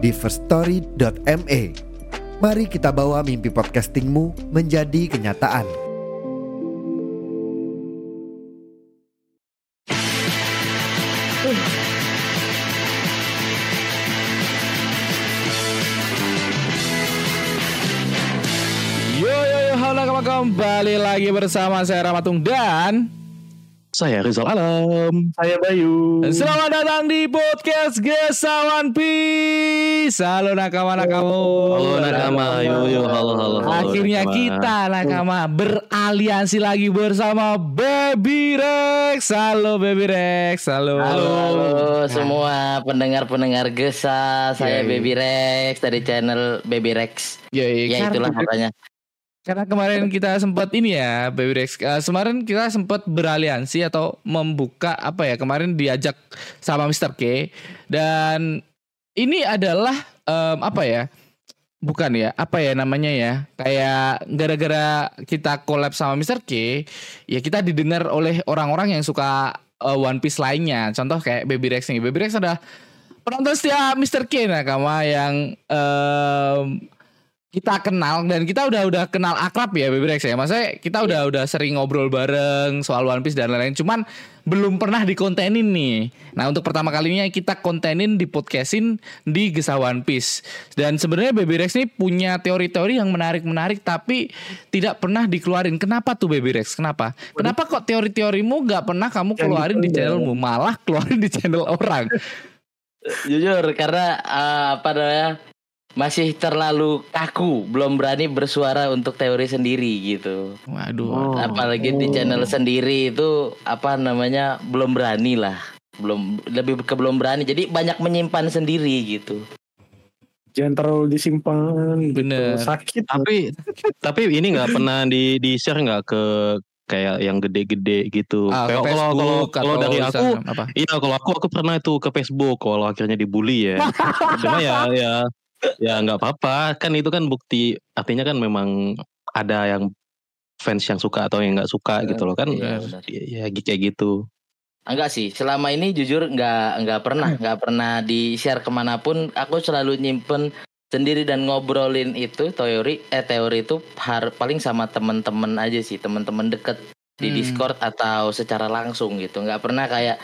di firststory.me. Mari kita bawa mimpi podcastingmu menjadi kenyataan. Yo yo yo, halo kembali lagi bersama saya Ramatung dan Saya Rizal Alam. Saya Bayu. selamat datang di podcast Gesawan Peace. Halo nakama nakamu. Halo nakama, yo yo, halo halo. halo Akhirnya nakama. kita nakama beraliansi lagi bersama Baby Rex. Halo Baby Rex. Halo. Halo, halo semua pendengar-pendengar Gesa, saya. Baby Rex dari channel Baby Rex. Ya, ya, Ya itulah makanya. Karena kemarin kita sempat ini ya, Baby Rex. Eh, kemarin kita sempat beraliansi atau membuka apa ya? Kemarin diajak sama Mr. K dan ini adalah em, apa ya? Bukan ya, apa ya namanya ya? Kayak gara-gara kita collab sama Mr. K, ya kita didengar oleh orang-orang yang suka eh, One Piece lainnya. Contoh kayak Baby Rex nih. Baby Rex adalah penonton setia Mr. K nakama yang em, kita kenal dan kita udah udah kenal akrab ya Baby Rex ya. Maksudnya kita udah udah sering ngobrol bareng soal One Piece dan lain-lain. Cuman belum pernah dikontenin nih. Nah untuk pertama kalinya kita kontenin di podcastin di Gesa One Piece. Dan sebenarnya Baby Rex ini punya teori-teori yang menarik-menarik tapi tidak pernah dikeluarin. Kenapa tuh Baby Rex? Kenapa? Kenapa kok teori-teorimu nggak pernah kamu keluarin di channelmu, malah keluarin di channel orang? Jujur karena eh, apa namanya masih terlalu kaku, belum berani bersuara untuk teori sendiri gitu. Waduh. Apalagi di channel sendiri itu apa namanya belum berani lah, belum lebih ke belum berani. Jadi banyak menyimpan sendiri gitu. jangan terlalu disimpan gitu. Bener. sakit Tapi tapi ini nggak pernah di di share nggak ke kayak yang gede-gede gitu. Ah, kayak kalau kalau kalau dari aku apa? Iya kalau aku aku pernah itu ke Facebook kalau akhirnya dibully ya. Cuma ya ya ya nggak apa-apa kan itu kan bukti artinya kan memang ada yang fans yang suka atau yang nggak suka gitu loh kan Iya, ya, ya kayak gitu. Enggak sih, selama ini jujur nggak nggak pernah nggak pernah di share ke mana pun. Aku selalu nyimpen sendiri dan ngobrolin itu teori eh teori itu har, paling sama temen-temen aja sih temen-temen deket di Hmm. Discord atau secara langsung gitu. Nggak pernah kayak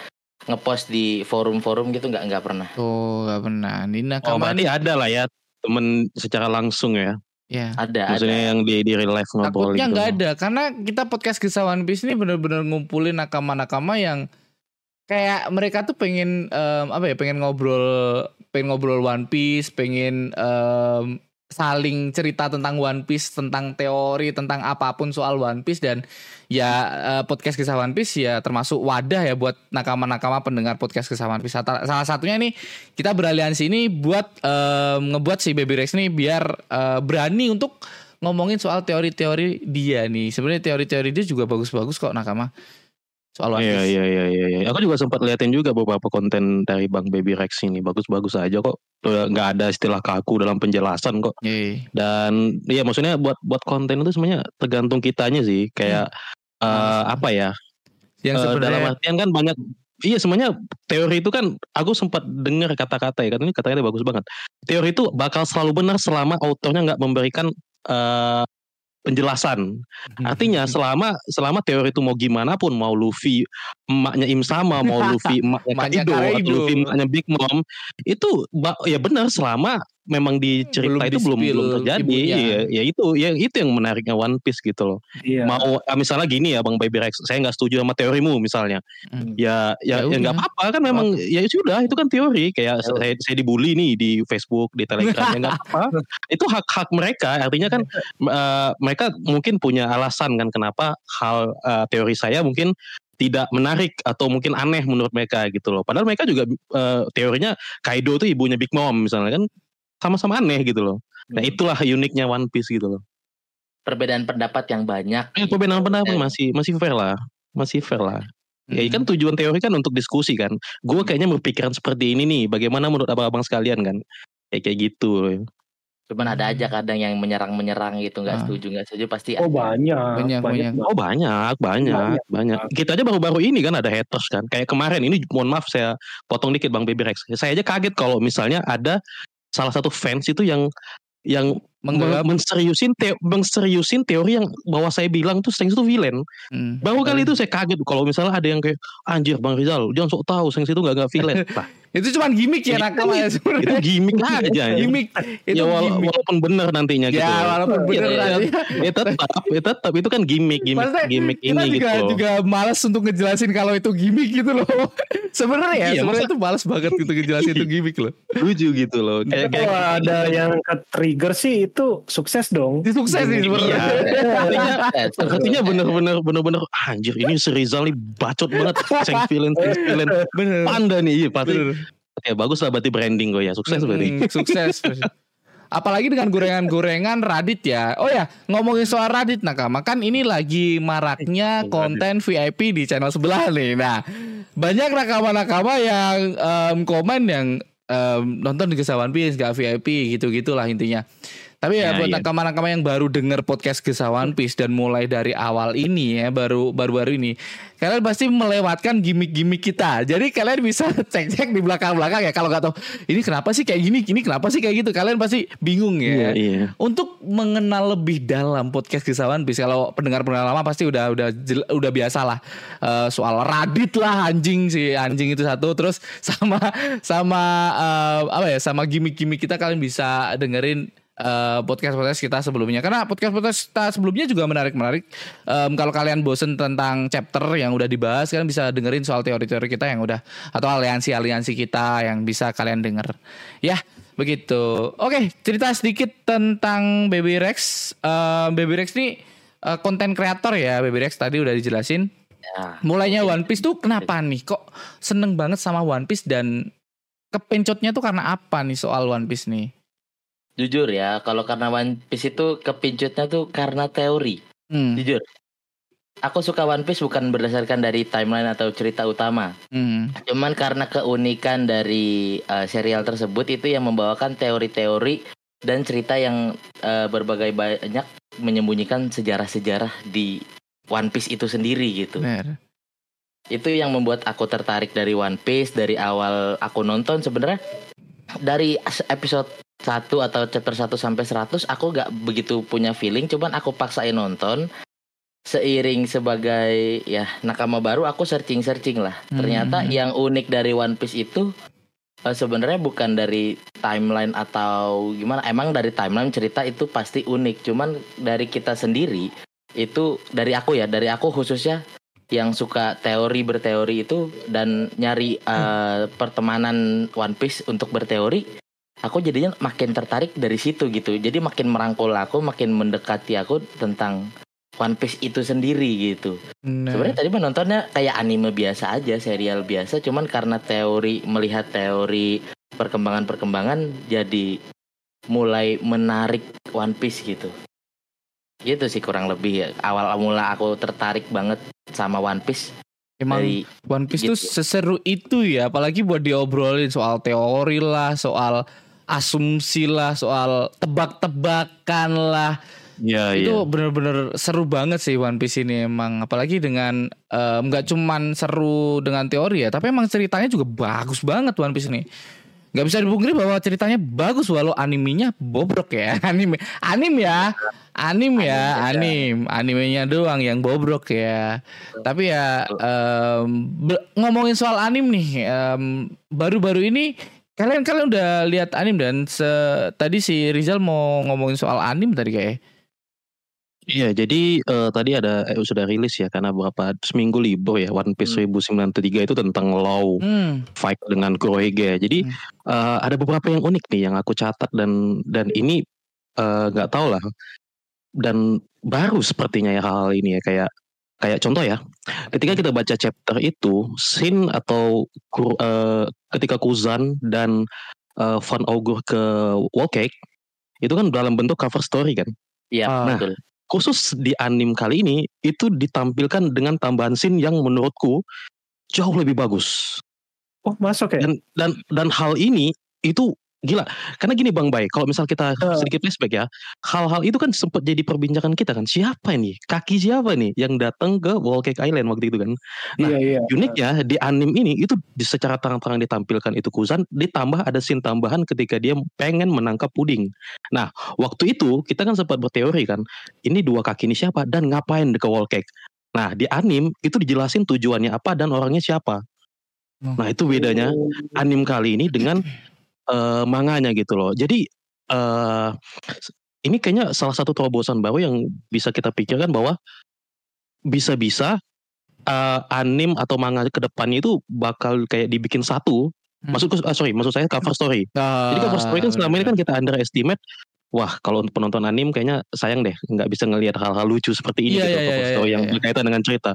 ngepost di forum-forum gitu nggak nggak pernah. Oh, gak pernah. Nina Oh Kamani. berarti ada lah ya temen secara langsung ya. Ya. Ada Maksudnya ada. yang di di real life ngobrol Takutnya gitu. nggak ada karena kita podcast kisah One Piece ini bener-bener ngumpulin nakama-nakama yang kayak mereka tuh pengen em, apa ya pengen ngobrol pengen ngobrol One Piece pengen em, saling cerita tentang One Piece tentang teori tentang apa pun soal One Piece dan ya eh, podcast kisah One Piece ya termasuk wadah ya buat nakama-nakama pendengar podcast kisah One Piece salah satunya nih kita beraliansi ini buat em, ngebuat si Baby Rex nih biar eh, berani untuk ngomongin soal teori-teori dia nih. Sebenarnya teori-teori dia juga bagus-bagus kok nakama. Soal One Iya Piece. iya iya iya. iya. Aku juga sempat liatin juga beberapa konten dari Bang Baby Rex ini bagus-bagus aja kok. Nggak ada istilah kaku dalam penjelasan kok. Iya. Dan iya maksudnya buat buat konten itu sebenarnya tergantung kitanya sih. Kayak eh, apa ya? Yang Eh, dalam artian kan banyak Iya semuanya teori itu kan aku sempat dengar kata-kata ya katanya kata-kata bagus banget. Teori itu bakal selalu benar selama autornya nggak memberikan eh, penjelasan. Artinya selama selama teori itu mau gimana pun mau Luffy emaknya Im sama mau Luffy emaknya Kaido atau. Luffy emaknya Big Mom itu ya benar selama memang di cerita Belum itu belum belum terjadi ya, ya itu ya itu yang menariknya One Piece gitu loh. Iya. Mau ah, misalnya gini ya Bang Baby Rex saya nggak setuju sama teorimu misalnya. Hmm. ya Ya ya ya nggak apa-apa kan memang ya sudah itu kan teori. Kayak Ya saya saya dibully nih di Facebook di Telegram ya nggak apa itu hak-hak mereka artinya kan eh, mereka mungkin punya alasan kan kenapa hal eh, teori saya mungkin tidak menarik atau mungkin aneh menurut mereka gitu loh padahal mereka juga eh, teorinya Kaido tuh ibunya Big Mom misalnya kan sama-sama aneh gitu loh. Nah Hmm. itulah uniknya One Piece gitu loh. perbedaan pendapat yang banyak. Eh, perbedaan pendapat Eh, masih masih fair lah, masih fair lah. Ya Hmm. kan tujuan teori kan untuk diskusi kan. Gue kayaknya berpikiran seperti ini nih. Bagaimana menurut abang-abang sekalian kan? Kayak kayak gitu. Cuman ada aja kadang yang menyerang-menyerang gitu, nggak Ah. setuju, nggak setuju pasti Oh banyak, Banyak, banyak. Oh banyak, banyak, banyak. Kita aja baru-baru ini kan ada haters kan. Kayak kemarin ini mohon maaf saya potong dikit Bang Baby Rex. Saya aja kaget kalau misalnya ada salah satu fans itu yang yang Menganggap- menseriusin teo, menseriusin teori yang bahwa saya bilang tuh Sengs itu villain. Hmm. Baru kali itu saya kaget kalau misalnya ada yang kayak anjir Bang Rizal jangan sok tahu Sengs itu gak gak villain. Nah, Itu cuman gimmick ya Itu- nakama ya itu sebenarnya. gimmick aja. Gimmick. Itu ya wala- gimmick. walaupun benar nantinya gitu. Ya walaupun Ya, bener ya, nanti. ya tetap, ya tetap itu kan gimmick, gimmick, Maksudnya gimmick kita ini juga gitu. juga malas untuk ngejelasin kalau itu gimmick gitu loh. sebenarnya ya, Iya, sebenarnya itu malas banget gitu ngejelasin itu gimmick loh. lucu gitu loh kayak kayak Kalau ada yang ke trigger sih itu sukses dong. Itu sukses sih sebenarnya. Iya. artinya bener-bener bener-bener anjir ini si Rizal nih bacot banget seng villain seng villain Bener. panda nih iya pasti ya bagus lah berarti branding gue ya sukses berarti sukses. Apalagi dengan gorengan-gorengan Radit ya. Oh ya, ngomongin soal Radit nakama kan ini lagi maraknya konten VIP di channel sebelah nih. Nah, banyak nakama-nakama yang em, komen yang em, nonton di One Piece gak VIP gitu-gitulah intinya. Tapi ya, Ya, buat iya. nakama-nakama yang baru denger podcast Gesa One Piece dan mulai dari awal ini ya, baru baru-baru ini, kalian pasti melewatkan gimmick-gimmick kita. Jadi kalian bisa cek-cek di belakang-belakang ya kalau nggak tahu ini kenapa sih kayak gini, ini kenapa sih kayak gitu. Kalian pasti bingung iya ya. iya Untuk mengenal lebih dalam podcast Gesa One Piece kalau pendengar-pendengar lama pasti udah udah udah biasa lah Eh, soal Radit lah anjing si anjing itu satu terus sama sama eh, apa ya sama gimmick-gimmick kita kalian bisa dengerin eh, podcast-podcast kita sebelumnya. Karena podcast-podcast kita sebelumnya juga menarik-menarik. Em, kalau kalian bosen tentang chapter yang udah dibahas kalian bisa dengerin soal teori-teori kita yang udah atau aliansi-aliansi kita yang bisa kalian denger. Ya begitu. Oke cerita sedikit tentang Baby Rex. Eh, Baby Rex ini eh, konten kreator ya Baby Rex tadi udah dijelasin. Ya. mulainya One Piece tuh kenapa nih? Kok seneng banget sama One Piece dan kepencotnya tuh karena apa nih soal One Piece nih Jujur ya, kalau karena One Piece itu kepincutnya tuh karena teori. hmm. Jujur. Aku suka One Piece bukan berdasarkan dari timeline atau cerita utama. Hmm. Cuman karena keunikan dari eh, serial tersebut itu yang membawakan teori-teori dan cerita yang eh, berbagai banyak menyembunyikan sejarah-sejarah di One Piece itu sendiri gitu. bener. Itu yang membuat aku tertarik dari One Piece dari awal aku nonton sebenarnya dari episode 1 atau chapter 1 sampai 100 aku gak begitu punya feeling cuman aku paksain nonton seiring sebagai ya nakama baru aku searching-searching lah. Ternyata Hmm. yang unik dari One Piece itu eh, sebenarnya bukan dari timeline atau gimana emang dari timeline cerita itu pasti unik cuman dari kita sendiri itu dari aku ya dari aku khususnya yang suka teori berteori itu dan nyari eh, pertemanan One Piece untuk berteori aku jadinya makin tertarik dari situ gitu jadi makin merangkul aku makin mendekati aku tentang One Piece itu sendiri gitu Bener. Sebenarnya tadi menontonnya kayak anime biasa aja, serial biasa, cuman karena teori melihat teori perkembangan-perkembangan jadi mulai menarik One Piece gitu. Gitu sih kurang lebih ya. Awal mula aku tertarik banget sama One Piece emang dari One Piece tuh gitu. seseru itu ya apalagi buat diobrolin soal teori lah soal asumsi lah soal tebak-tebakan lah. Iya itu iya. bener-bener seru banget sih One Piece ini emang. Apalagi dengan em, nggak cuman seru dengan teori ya tapi emang ceritanya juga bagus banget One Piece ini. Nggak bisa dipungkiri bahwa ceritanya bagus walau animenya bobrok ya. Anime anim ya. Anim ya anim animenya doang yang bobrok ya. Tapi ya be- ngomongin soal anim nih em, baru-baru ini kalian kalian udah lihat anim dan se- tadi si Rizal mau ngomongin soal anim tadi kayak Iya, jadi eh, tadi ada eh, sudah rilis ya karena berapa seminggu libur ya One Piece 1093 itu tentang law Hmm. fight dengan Kurohige. Jadi Hmm. eh, ada beberapa yang unik nih yang aku catat dan dan ini eh, nggak tahu lah dan baru sepertinya ya hal-hal ini ya kayak kayak contoh ya ketika kita baca chapter itu scene atau eh, ketika Kuzan dan eh, Van Augur ke Wall Cake itu kan dalam bentuk cover story kan. Iya, Ah. betul. Khusus di anim kali ini itu ditampilkan dengan tambahan scene yang menurutku jauh lebih bagus. Oh masuk ya? Dan dan dan hal ini itu gila. Karena gini Bang Bay, kalau misal kita Ah. sedikit flashback ya, hal-hal itu kan sempat jadi perbincangan kita kan. Siapa ini? Kaki siapa nih yang datang ke Wall Cake Island waktu itu kan? Nah, iya iya. Uniknya di anim ini itu secara terang-terang ditampilkan itu Kuzan, ditambah ada scene tambahan ketika dia pengen menangkap puding. Nah, waktu itu kita kan sempat berteori kan, ini dua kaki ini siapa dan ngapain ke wall cake. Nah, di anim itu dijelasin tujuannya apa dan orangnya siapa. Nah, itu bedanya Oh, anim kali ini dengan eh, manganya gitu loh. Jadi eh ini kayaknya salah satu terobosan baru yang bisa kita pikirkan bahwa bisa-bisa eh, anim atau manga ke depannya itu bakal kayak dibikin satu. Hmm. Maksudku ah, sorry, maksud saya cover story. Jadi cover story kan selama ini kan kita underestimate. Wah, kalau untuk penonton anim kayaknya sayang deh nggak bisa ngelihat hal-hal lucu seperti ini Iya, gitu iya, cover iya, story iya, yang iya. berkaitan dengan cerita.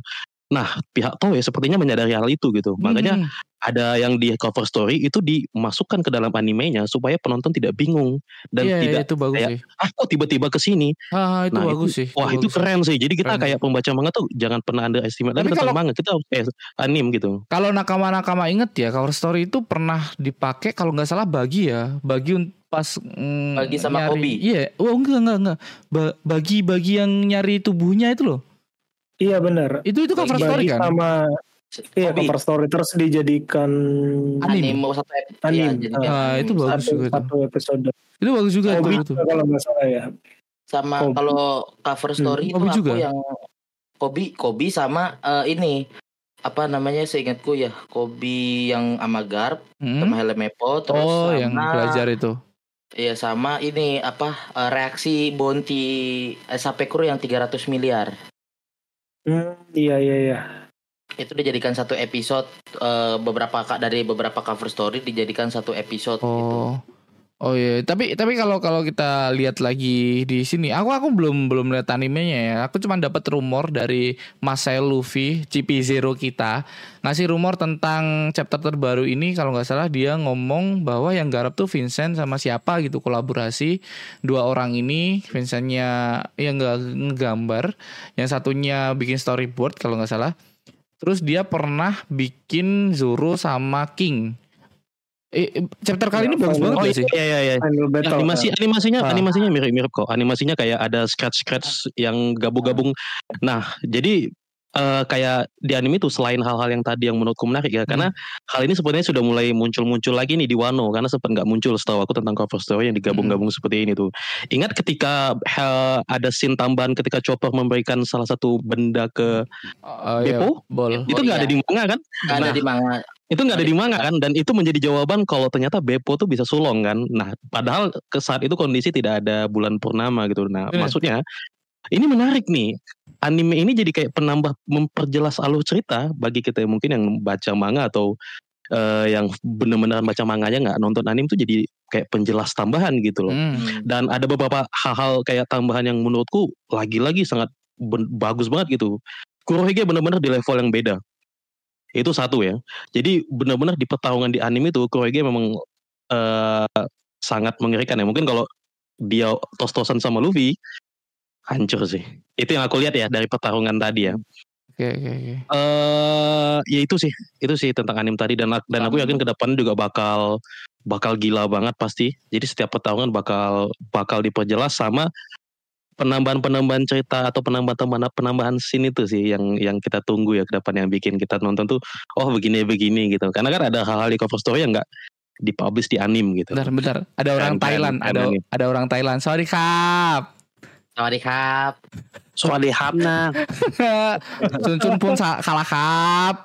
Nah, pihak Toei sepertinya menyadari hal itu gitu. Makanya Hmm. ada yang di cover story itu dimasukkan ke dalam animenya supaya penonton tidak bingung dan Iya, iya, tidak itu bagus kayak, sih. ah kok tiba-tiba ke sini. Ah, itu Nah, bagus sih. Wah, itu bagus. keren sih. Jadi kita Keren. kayak pembaca manga tuh jangan pernah underestimate Tapi lagi tentang kalau- manga. Kita harus eh, anim gitu. Kalau nakama-nakama inget ya cover story itu pernah dipakai kalau nggak salah bagi ya, bagi pas mm, Bagi sama nyari- Kobi. Iya, oh enggak enggak enggak. Ba- bagi bagi yang nyari tubuhnya itu loh. Iya benar. Itu itu cover Bagi story kan? sama iya Kobi. cover story terus dijadikan Anim. Anime satu ep- Anim. iya, jadinya Ah, itu bagus satu, juga satu episode. Itu bagus juga Kobi tuh. tuh. juga kalau nggak salah ya. sama Kobi. kalau cover story itu Kobi aku juga. yang Kobi Kobi sama eh, ini apa namanya seingatku ya Kobi yang sama Garp Hmm? sama Helmepo terus Oh, sama yang belajar itu. Iya sama ini apa eh, reaksi Bonti eh, Sapekuro yang 300 miliar Hmm, iya iya iya. itu dijadikan satu episode eh, beberapa ka- dari beberapa cover story dijadikan satu episode gitu. Oh. Iya, tapi tapi kalau kalau kita lihat lagi di sini, aku aku belum belum lihat animenya ya. Aku cuma dapat rumor dari Marcel Luffy, CP Zero kita ngasih rumor tentang chapter terbaru ini. Kalau nggak salah dia ngomong bahwa yang garap tuh Vincent sama siapa gitu kolaborasi dua orang ini. Vincentnya yang nggak ngegambar, yang satunya bikin storyboard kalau nggak salah. Terus dia pernah bikin Zoro sama King. Eh, eh, chapter kali Ya, ini bagus Final- banget Oh gak iya sih? iya iya. iya. Battle. animasi animasinya Ah. animasinya mirip-mirip kok. Animasinya kayak ada scratch-scratch yang gabung-gabung. Nah, jadi eh, kayak di anime itu selain hal-hal yang tadi yang menurutku menarik ya, karena hal ini sebenarnya sudah mulai muncul-muncul lagi nih di Wano karena sempat nggak muncul setahu aku tentang cover story yang digabung-gabung seperti ini tuh. Ingat ketika eh, ada scene tambahan ketika Chopper memberikan salah satu benda ke Oh, iya, Beppo? bol. itu nggak iya. ada di manga kan? Ada Nah, di manga itu nggak ada di manga kan dan itu menjadi jawaban kalau ternyata Beppo tuh bisa sulong kan nah padahal ke saat itu kondisi tidak ada bulan purnama gitu nah Iya. maksudnya ini menarik nih anime ini jadi kayak penambah memperjelas alur cerita bagi kita yang mungkin yang baca manga atau eh, yang benar-benar baca manganya nggak nonton anime tuh jadi kayak penjelas tambahan gitu loh Hmm. dan ada beberapa hal-hal kayak tambahan yang menurutku lagi-lagi sangat ben- bagus banget gitu. Kurohige benar-benar di level yang beda. Itu satu ya. Jadi benar-benar di pertarungan di anime itu Kurohige memang eh, sangat mengerikan ya. Mungkin kalau dia tos-tosan sama Luffy hancur sih. Itu yang aku lihat ya dari pertarungan tadi ya. Oke oke oke. Eh ya itu sih, itu sih tentang anime tadi dan dan aku yakin ke depan juga bakal bakal gila banget pasti. Jadi setiap pertarungan bakal bakal diperjelas sama penambahan-penambahan cerita atau penambahan teman penambahan scene itu sih yang yang kita tunggu ya ke depan yang bikin kita nonton tuh oh begini begini gitu. Karena kan ada hal-hal di cover story yang enggak dipublish di anim gitu. Benar benar. Ada orang dan, Thailand, dan, ada anime. ada orang Thailand. Sorry kap. Sorry kap. Sorry kap cun cun pun kalah kap.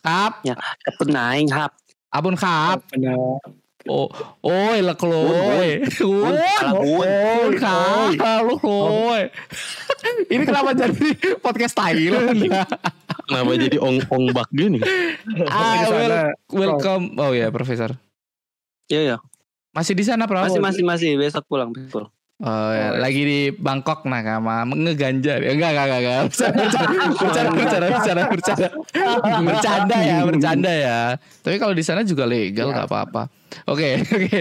Kap. Ya, kepenaing kap. Abun kap. Kepenaing. Oh, oi lah kloy. Bun, salah bun. Oi, kap. Lu kloy. Ini kenapa jadi podcast Thailand? Kenapa jadi ong ong bak gini? Ah, Di sana, wel- welcome. Oh ya, Profesor. Iya ya Masih di sana, Prof? masih masih masih besok pulang besok Oh, ya. lagi di Bangkok nah sama ngeganja. Ya enggak enggak enggak enggak. Bercanda bercanda bercanda bercanda bercanda. Bercanda ya bercanda ya. Tapi kalau di sana juga legal nggak apa-apa. Oke oke.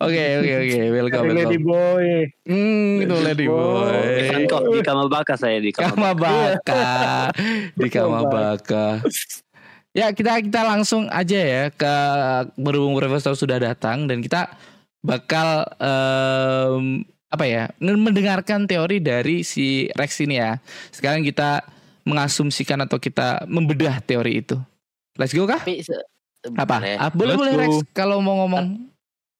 Oke oke oke. Welcome Lady welcome. Boy. hmm itu lady boy. Kan kok di Kamabaka saya di Kamabaka. Kamabaka. Di Kamabaka. Ya kita kita langsung aja ya ke berhubung Profesor sudah datang dan kita bakal em, apa ya mendengarkan teori dari si Rex ini ya. Sekarang kita mengasumsikan atau kita membedah teori itu. Let's go kah? Tapi Apa? Ah, boleh boleh. Rex kalau mau ngomong.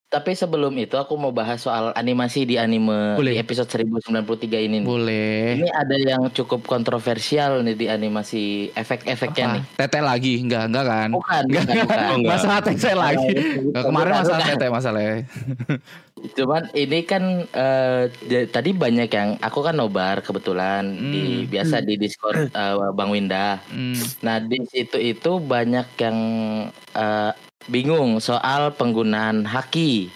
Tapi sebelum itu aku mau bahas soal animasi di anime Boleh. di episode 1093 ini. nih. Boleh. Ini ada yang cukup kontroversial nih di animasi efek-efeknya nih. Tete lagi? Enggak, enggak kan? Bukan, Enggak. bukan, bukan. Enggak. Masalah tete lagi. Nggak, kemarin Bukan, masalah bukan. tete masalahnya. Cuman ini kan j- tadi banyak yang aku kan nobar kebetulan di Hmm. biasa di Discord eh, Bang Winda. Hmm. Nah di situ itu banyak yang eh, bingung soal penggunaan haki,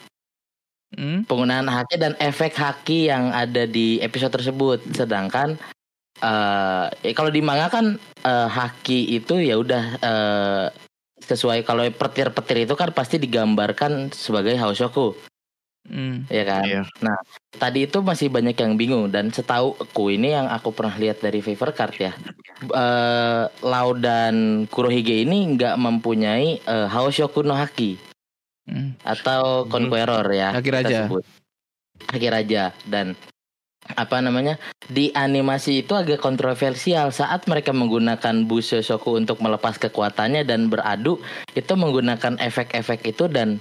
Hmm. penggunaan haki dan efek haki yang ada di episode tersebut. Sedangkan eh eh, kalau di manga kan eh, haki itu ya udah eh, sesuai kalau petir-petir itu kan pasti digambarkan sebagai Haoshoku. Hmm. ya kan. Iya. Nah, tadi itu masih banyak yang bingung dan setahu aku ini yang aku pernah lihat dari Favor Card ya. eh Lau dan Kurohige ini nggak mempunyai eh, Haoshoku no Haki Hmm. atau. Conqueror ya. Haki Raja. sebut. Haki Raja dan apa namanya di animasi itu agak kontroversial saat mereka menggunakan Busho Shoku untuk melepas kekuatannya dan beradu itu menggunakan efek-efek itu dan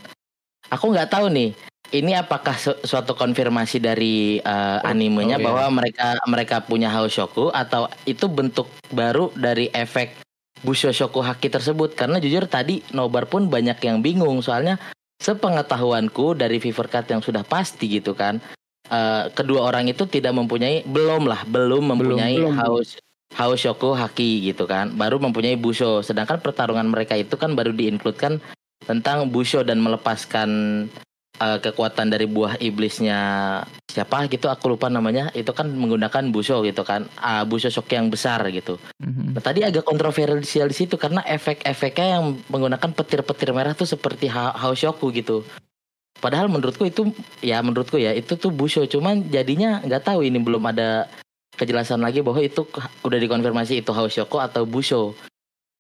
aku nggak tahu nih ini apakah su- suatu konfirmasi dari uh, animenya oke. bahwa mereka mereka punya Haoshoku atau itu bentuk baru dari efek Busho Shoku Haki tersebut karena jujur tadi Nobar pun banyak yang bingung soalnya sepengetahuanku dari Fever Cut yang sudah pasti gitu kan eh, kedua orang itu tidak mempunyai belum lah belum mempunyai belum. Haos Haoshoku Haki gitu kan baru mempunyai Busho sedangkan pertarungan mereka itu kan baru diincludekan tentang Busho dan melepaskan eh, kekuatan dari buah iblisnya siapa gitu aku lupa namanya itu kan menggunakan Busho gitu kan Ah, Busho Shoki yang besar gitu Hmm. Nah, tadi agak kontroversial di situ karena efek-efeknya yang menggunakan petir-petir merah tuh seperti Ha- Haoshoku gitu. Padahal menurutku itu ya menurutku ya itu tuh Busho cuman jadinya nggak tahu ini belum ada kejelasan lagi bahwa itu udah dikonfirmasi itu Haoshoku atau Busho.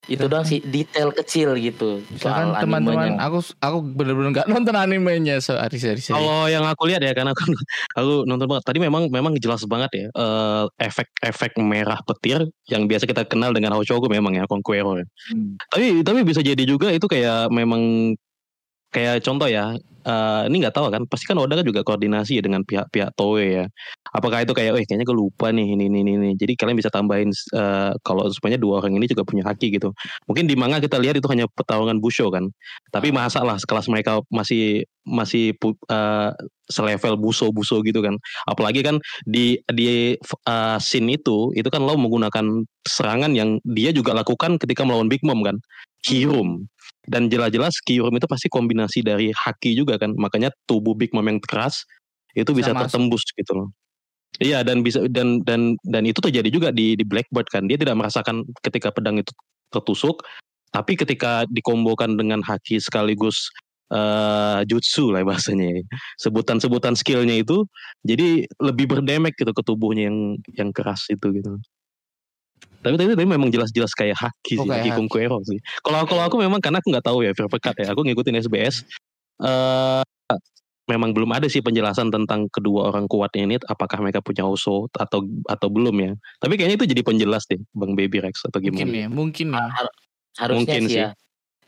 Itu doang sih detail kecil gitu soal teman-teman animenya. aku aku bener-bener nggak nonton animenya sorry sorry sorry. Kalau yang aku lihat ya karena aku, aku nonton banget. Tadi memang memang jelas banget ya eh, efek-efek merah petir yang biasa kita kenal dengan Haoshoku memang ya Conqueror. ya. Hmm. Tapi tapi bisa jadi juga itu kayak memang kayak contoh ya. eh, ini nggak tahu kan pasti kan Oda kan juga koordinasi ya dengan pihak-pihak Toei ya. Apakah itu kayak, eh kayaknya gue lupa nih ini ini ini. Jadi kalian bisa tambahin eh, kalau supaya dua orang ini juga punya haki gitu. Mungkin di manga kita lihat itu hanya pertarungan Busho kan. Tapi masa lah sekelas mereka masih masih eh, selevel buso buso gitu kan apalagi kan di di eh, scene itu itu kan lo menggunakan serangan yang dia juga lakukan ketika melawan Big Mom kan Kirum dan jelas-jelas Kirum itu pasti kombinasi dari haki juga kan makanya tubuh Big Mom yang keras itu bisa Bisa masuk. tertembus gitu loh Iya dan bisa dan dan dan itu terjadi juga di di Blackbird kan dia tidak merasakan ketika pedang itu tertusuk tapi ketika dikombokan dengan haki sekaligus eh jutsu lah bahasanya ya. sebutan-sebutan skillnya itu jadi lebih berdemek gitu ke tubuhnya yang yang keras itu gitu tapi tapi, tapi memang jelas-jelas kayak haki Oh, sih kayak haki sih. Kalau kalau aku memang karena aku nggak tahu ya Cut ya aku ngikutin SBS eh memang belum ada sih penjelasan tentang kedua orang kuatnya ini apakah mereka punya uso atau atau belum ya. Tapi kayaknya itu jadi penjelas deh Bang Baby Rex atau Mungkin gimana? ya, mungkin ya. harusnya Mungkin sih ya.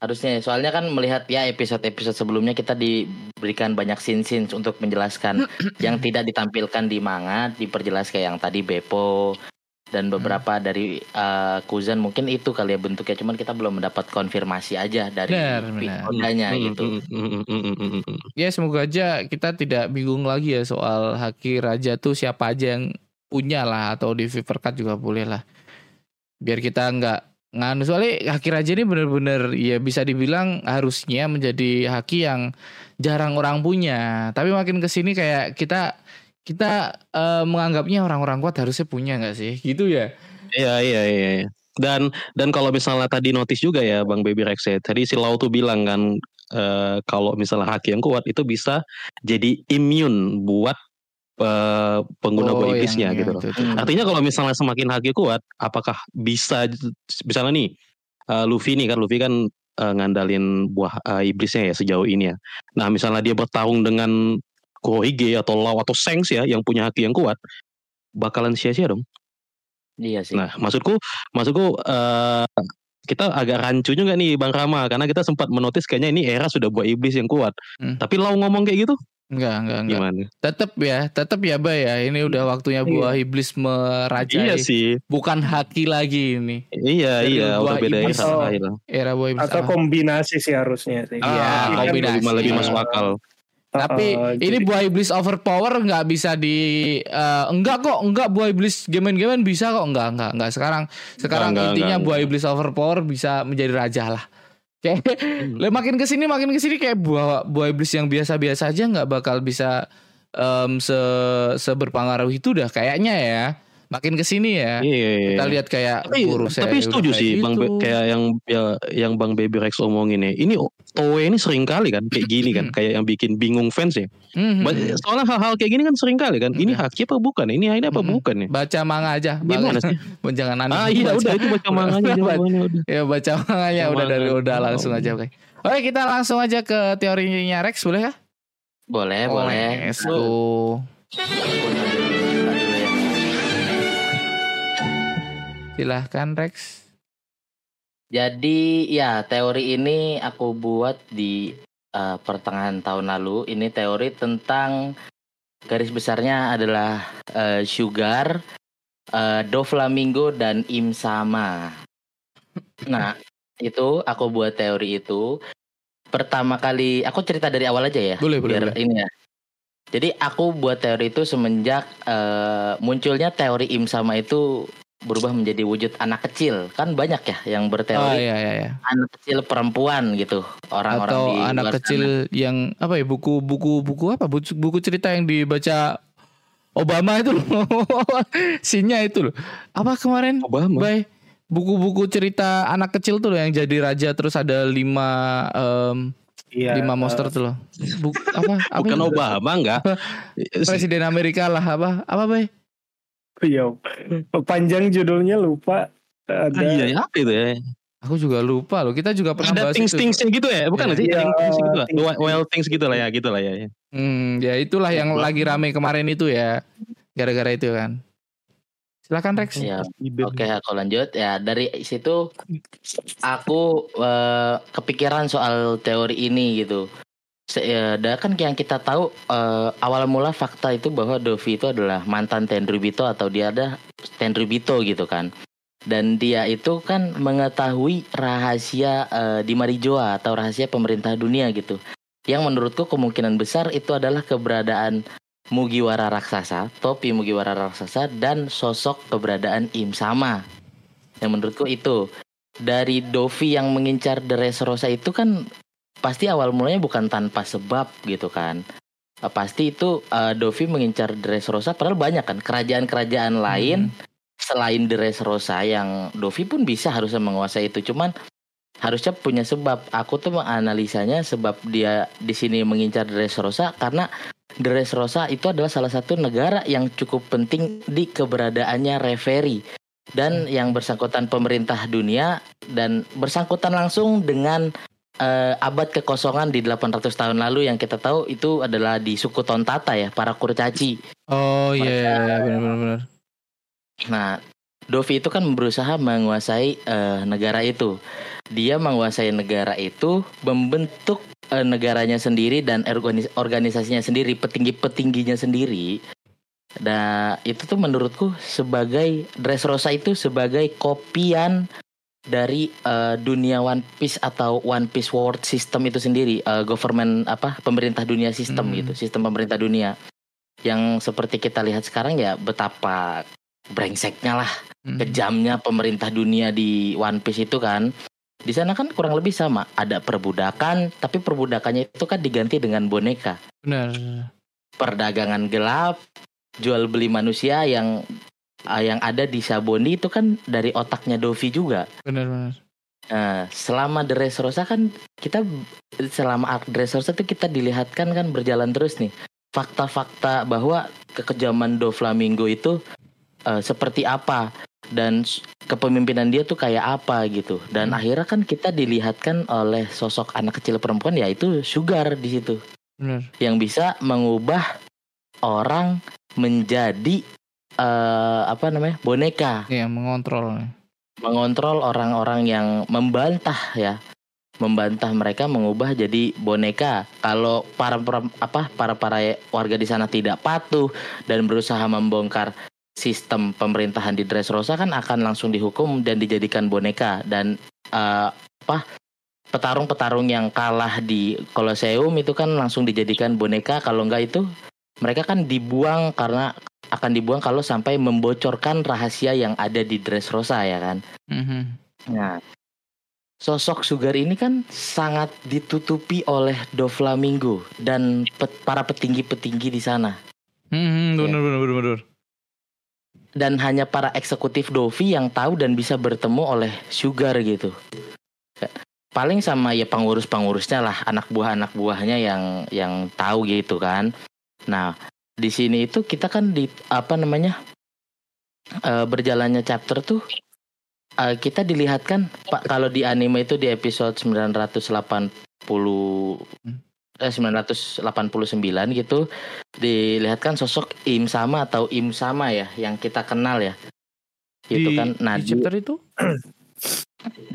harusnya soalnya kan melihat ya episode-episode sebelumnya kita diberikan banyak scene-scene untuk menjelaskan. Yang tidak ditampilkan di manga diperjelas kayak yang tadi Beppo dan beberapa dari eh, Kuzan mungkin itu kali ya bentuknya cuman kita belum mendapat konfirmasi aja dari Benar, pihak benar. Odanya Mm, gitu mm, mm, mm, mm, mm, mm, mm. Ya semoga aja kita tidak bingung lagi ya soal haki raja tuh siapa aja yang punya lah atau di Fever Cut juga boleh lah. Biar kita nggak nganu soalnya haki raja ini bener-bener ya bisa dibilang harusnya menjadi haki yang jarang orang punya. Tapi makin ke sini kayak kita kita uh, menganggapnya orang-orang kuat harusnya punya nggak sih? Gitu ya? Iya iya iya. iya. Dan dan kalau misalnya tadi notice juga ya Bang Baby Rex ya, tadi si Lau tuh bilang kan uh, kalau misalnya haki yang kuat itu bisa jadi imun buat uh, pengguna oh, buah iblisnya gitu loh. Artinya kalau misalnya semakin haki kuat, apakah bisa misalnya nih uh, Luffy nih kan Luffy kan uh, ngandalin buah uh, iblisnya ya sejauh ini ya. Nah misalnya dia bertarung dengan Kurohige atau Lau atau Sengs ya yang punya haki yang kuat, bakalan sia-sia dong. Iya sih. Nah, maksudku, maksudku uh, kita agak rancu juga nih Bang Rama karena kita sempat menotis kayaknya ini era sudah buat iblis yang kuat. Hmm. Tapi Lau ngomong kayak gitu, Enggak, enggak, enggak. Gimana? Tetap ya, tetap ya, Bay ya. Ini udah waktunya iya. buah iblis merajai. Iya sih. Bukan haki lagi ini. Iya, Dari iya, udah beda era. Atau, era buah iblis. Atau apa? kombinasi sih harusnya sih. Iya, ah, kombinasi. Lebih, lebih masuk akal. Tapi uh, ini jadi... buah iblis overpower nggak bisa di uh, enggak kok enggak buah iblis game-game bisa kok enggak enggak enggak sekarang sekarang enggak, intinya enggak, buah enggak. iblis overpower bisa menjadi raja lah. Kayak hmm. makin ke sini makin ke sini kayak buah buah iblis yang biasa-biasa aja nggak bakal bisa um, se seberpengaruh itu dah kayaknya ya makin ke sini ya. Iya, iya, iya. Kita lihat kayak tapi, tapi setuju sih Bang Be, kayak yang ya, yang Bang Baby Rex omongin ya. Ini Toei ini sering kali kan kayak gini kan kayak yang bikin bingung fans ya. Mm-hmm. Soalnya hal-hal kayak gini kan sering kali kan. Ini haki apa bukan? Ini ini apa bukan ya? Baca manga aja. Gimana sih? Jangan aneh. Ah iya baca. udah itu baca manganya. Ya baca manganya udah dari udah langsung aja oke. Oke kita langsung aja ke teorinya Rex boleh ya? Boleh, boleh. Let's go. Silahkan Rex. Jadi ya teori ini aku buat di uh, pertengahan tahun lalu. Ini teori tentang garis besarnya adalah uh, Sugar, uh, Doflamingo dan Im Sama. Nah itu aku buat teori itu. Pertama kali aku cerita dari awal aja ya. Boleh boleh. boleh. Ini ya. Jadi aku buat teori itu semenjak uh, munculnya teori Im Sama itu berubah menjadi wujud anak kecil kan banyak ya yang berteori oh, iya, iya, iya. anak kecil perempuan gitu orang-orang atau di anak kecil sana. yang apa ya buku buku buku apa buku, buku cerita yang dibaca Obama itu loh sinnya itu loh apa kemarin Obama Bye. buku-buku cerita anak kecil tuh loh yang jadi raja terus ada lima um, Iya, lima monster uh, tuh loh. Buk, apa, apa Bukan Obama enggak? Presiden Amerika lah apa? Apa, Bay? Iya. Panjang judulnya lupa. Ada... Ah, iya, apa itu ya? Aku juga lupa loh. Kita juga pernah ada bahas things things gitu ya, bukan ya, sih? Iya, things gitu lah. Things, well things gitu lah ya, gitu lah ya. Hmm, ya itulah yang lagi rame kemarin itu ya. Gara-gara itu kan. Silakan Rex. Ya, Oke, aku lanjut ya. Dari situ aku uh, kepikiran soal teori ini gitu ya, kan yang kita tahu uh, awal mula fakta itu bahwa Dovi itu adalah mantan Tenryubito atau dia ada Tenryubito gitu kan. Dan dia itu kan mengetahui rahasia uh, di Marijoa atau rahasia pemerintah dunia gitu. Yang menurutku kemungkinan besar itu adalah keberadaan Mugiwara raksasa, topi Mugiwara raksasa dan sosok keberadaan Im Sama. Yang menurutku itu dari Dovi yang mengincar Dressrosa itu kan pasti awal mulanya bukan tanpa sebab gitu kan. Uh, pasti itu uh, Dovi mengincar Dressrosa padahal banyak kan kerajaan-kerajaan hmm. lain selain Dressrosa yang Dovi pun bisa harusnya menguasai itu. Cuman harusnya punya sebab. Aku tuh menganalisanya sebab dia di sini mengincar Dressrosa karena Dressrosa itu adalah salah satu negara yang cukup penting di keberadaannya referee dan yang bersangkutan pemerintah dunia dan bersangkutan langsung dengan uh, abad kekosongan di 800 tahun lalu yang kita tahu itu adalah di suku Tontata ya, para kurcaci. Oh iya, yeah, benar-benar. Nah, Dovi itu kan berusaha menguasai uh, negara itu. Dia menguasai negara itu, membentuk uh, negaranya sendiri dan organis organisasinya sendiri, petinggi-petingginya sendiri. Nah, itu tuh menurutku sebagai Dressrosa itu sebagai kopian dari uh, dunia One Piece atau One Piece World System itu sendiri, uh, government apa pemerintah dunia sistem hmm. gitu, sistem pemerintah dunia yang seperti kita lihat sekarang ya betapa brengseknya lah, hmm. kejamnya pemerintah dunia di One Piece itu kan. Di sana kan kurang lebih sama, ada perbudakan, tapi perbudakannya itu kan diganti dengan boneka. Benar. Perdagangan gelap, jual beli manusia yang uh, yang ada di Saboni itu kan dari otaknya Dovi juga. Benar-benar. Nah, selama Dressrosa kan kita selama arc Dressrosa itu kita dilihatkan kan berjalan terus nih fakta-fakta bahwa kekejaman Doflamingo itu uh, seperti apa dan kepemimpinan dia tuh kayak apa gitu dan hmm. akhirnya kan kita dilihatkan oleh sosok anak kecil perempuan yaitu Sugar di situ Benar. yang bisa mengubah orang menjadi uh, apa namanya boneka. Iya mengontrol mengontrol orang-orang yang membantah ya. Membantah mereka mengubah jadi boneka. Kalau para, para apa para para warga di sana tidak patuh dan berusaha membongkar sistem pemerintahan di Dressrosa kan akan langsung dihukum dan dijadikan boneka. Dan uh, apa petarung-petarung yang kalah di Colosseum itu kan langsung dijadikan boneka. Kalau enggak itu mereka kan dibuang karena akan dibuang kalau sampai membocorkan rahasia yang ada di Dressrosa ya kan. Mm-hmm. Nah, sosok Sugar ini kan sangat ditutupi oleh Doflamingo dan pet, para petinggi-petinggi di sana. Hmm, benar, ya. benar, benar, benar. Dan hanya para eksekutif Dovi yang tahu dan bisa bertemu oleh Sugar gitu. Paling sama ya pengurus-pengurusnya lah, anak buah anak buahnya yang yang tahu gitu kan. Nah, di sini itu kita kan di apa namanya uh, berjalannya chapter tuh uh, kita dilihatkan pak kalau di anime itu di episode 980 hmm. eh 989 gitu dilihatkan sosok Im sama atau Im sama ya yang kita kenal ya. Gitu di, kan. Nah di chapter itu?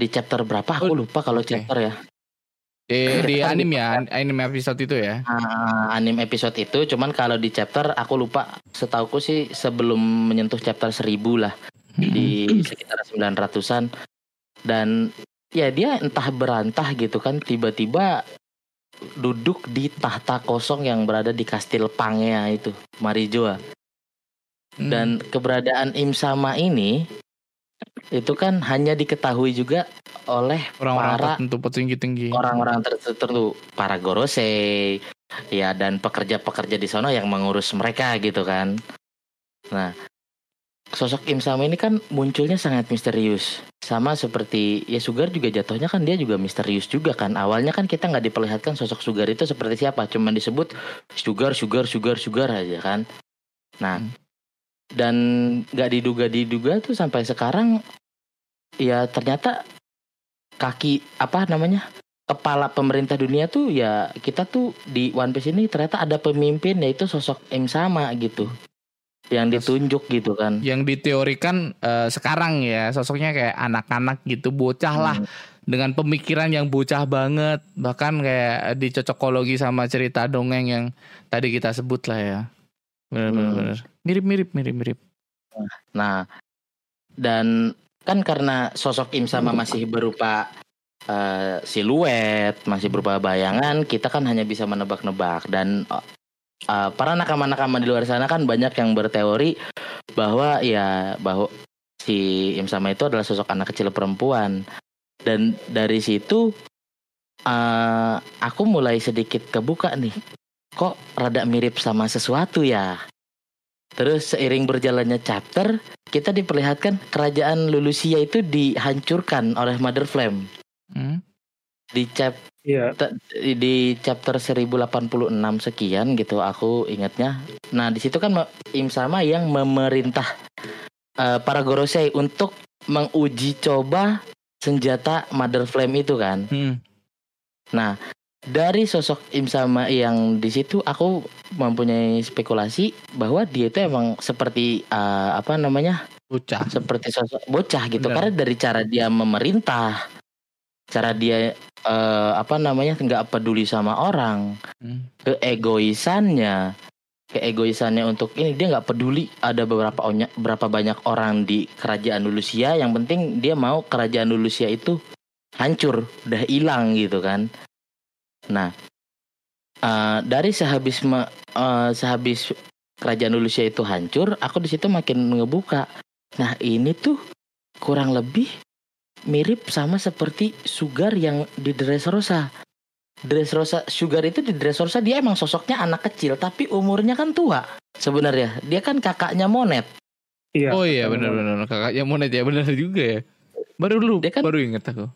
di chapter berapa? Aku lupa kalau okay. chapter ya di, di anime ya, anime episode itu ya. Uh, anime episode itu, cuman kalau di chapter aku lupa. Setauku sih sebelum menyentuh chapter 1000 lah. Hmm. Di sekitar 900-an. Dan ya dia entah berantah gitu kan tiba-tiba duduk di tahta kosong yang berada di kastil Pangea itu, Marijoa. Hmm. Dan keberadaan Im Sama ini itu kan hanya diketahui juga oleh orang-orang para tertentu petinggi-tinggi. orang-orang tertentu para gorose ya dan pekerja-pekerja di sana yang mengurus mereka gitu kan. Nah sosok Im Sama ini kan munculnya sangat misterius. Sama seperti ya Sugar juga jatuhnya kan dia juga misterius juga kan. Awalnya kan kita nggak diperlihatkan sosok Sugar itu seperti siapa. Cuma disebut Sugar Sugar Sugar Sugar aja kan. Nah hmm dan nggak diduga-diduga tuh sampai sekarang ya ternyata kaki apa namanya kepala pemerintah dunia tuh ya kita tuh di One Piece ini ternyata ada pemimpin yaitu sosok M sama gitu. Yang ditunjuk gitu kan. yang diteorikan uh, sekarang ya sosoknya kayak anak-anak gitu bocah lah. Hmm. dengan pemikiran yang bocah banget. Bahkan kayak dicocokologi sama cerita dongeng yang tadi kita sebut lah ya Benar-benar. Hmm. Mirip-mirip, mirip-mirip. Nah, dan kan karena sosok Im sama masih berupa uh, siluet, masih berupa bayangan, kita kan hanya bisa menebak-nebak dan uh, para nakama-nakama di luar sana kan banyak yang berteori bahwa ya bahwa si Im sama itu adalah sosok anak kecil perempuan. Dan dari situ uh, aku mulai sedikit kebuka nih kok rada mirip sama sesuatu ya. Terus seiring berjalannya chapter, kita diperlihatkan kerajaan Lulusia itu dihancurkan oleh Mother Flame. Hmm? Di chap yeah. di chapter 1086 sekian gitu aku ingatnya. Nah, di situ kan Im sama yang memerintah uh, para Gorosei untuk menguji coba senjata Mother Flame itu kan. Hmm. Nah, dari sosok Im sama yang di situ aku mempunyai spekulasi bahwa dia itu emang seperti uh, apa namanya? Bocah. Seperti sosok bocah gitu. Benar. karena dari cara dia memerintah cara dia uh, apa namanya nggak peduli sama orang hmm. keegoisannya keegoisannya untuk ini dia nggak peduli ada beberapa berapa banyak orang di kerajaan Lulusia yang penting dia mau kerajaan Lulusia itu hancur udah hilang gitu kan Nah, uh, dari sehabis me, uh, sehabis kerajaan Lulusia itu hancur, aku di situ makin ngebuka. Nah, ini tuh kurang lebih mirip sama seperti Sugar yang di Dressrosa. Dressrosa Sugar itu di Dressrosa dia emang sosoknya anak kecil tapi umurnya kan tua. sebenarnya. Dia kan kakaknya Monet. Iya. oh iya benar-benar kakaknya Monet ya benar juga ya. Baru dulu Dia kan- baru inget aku.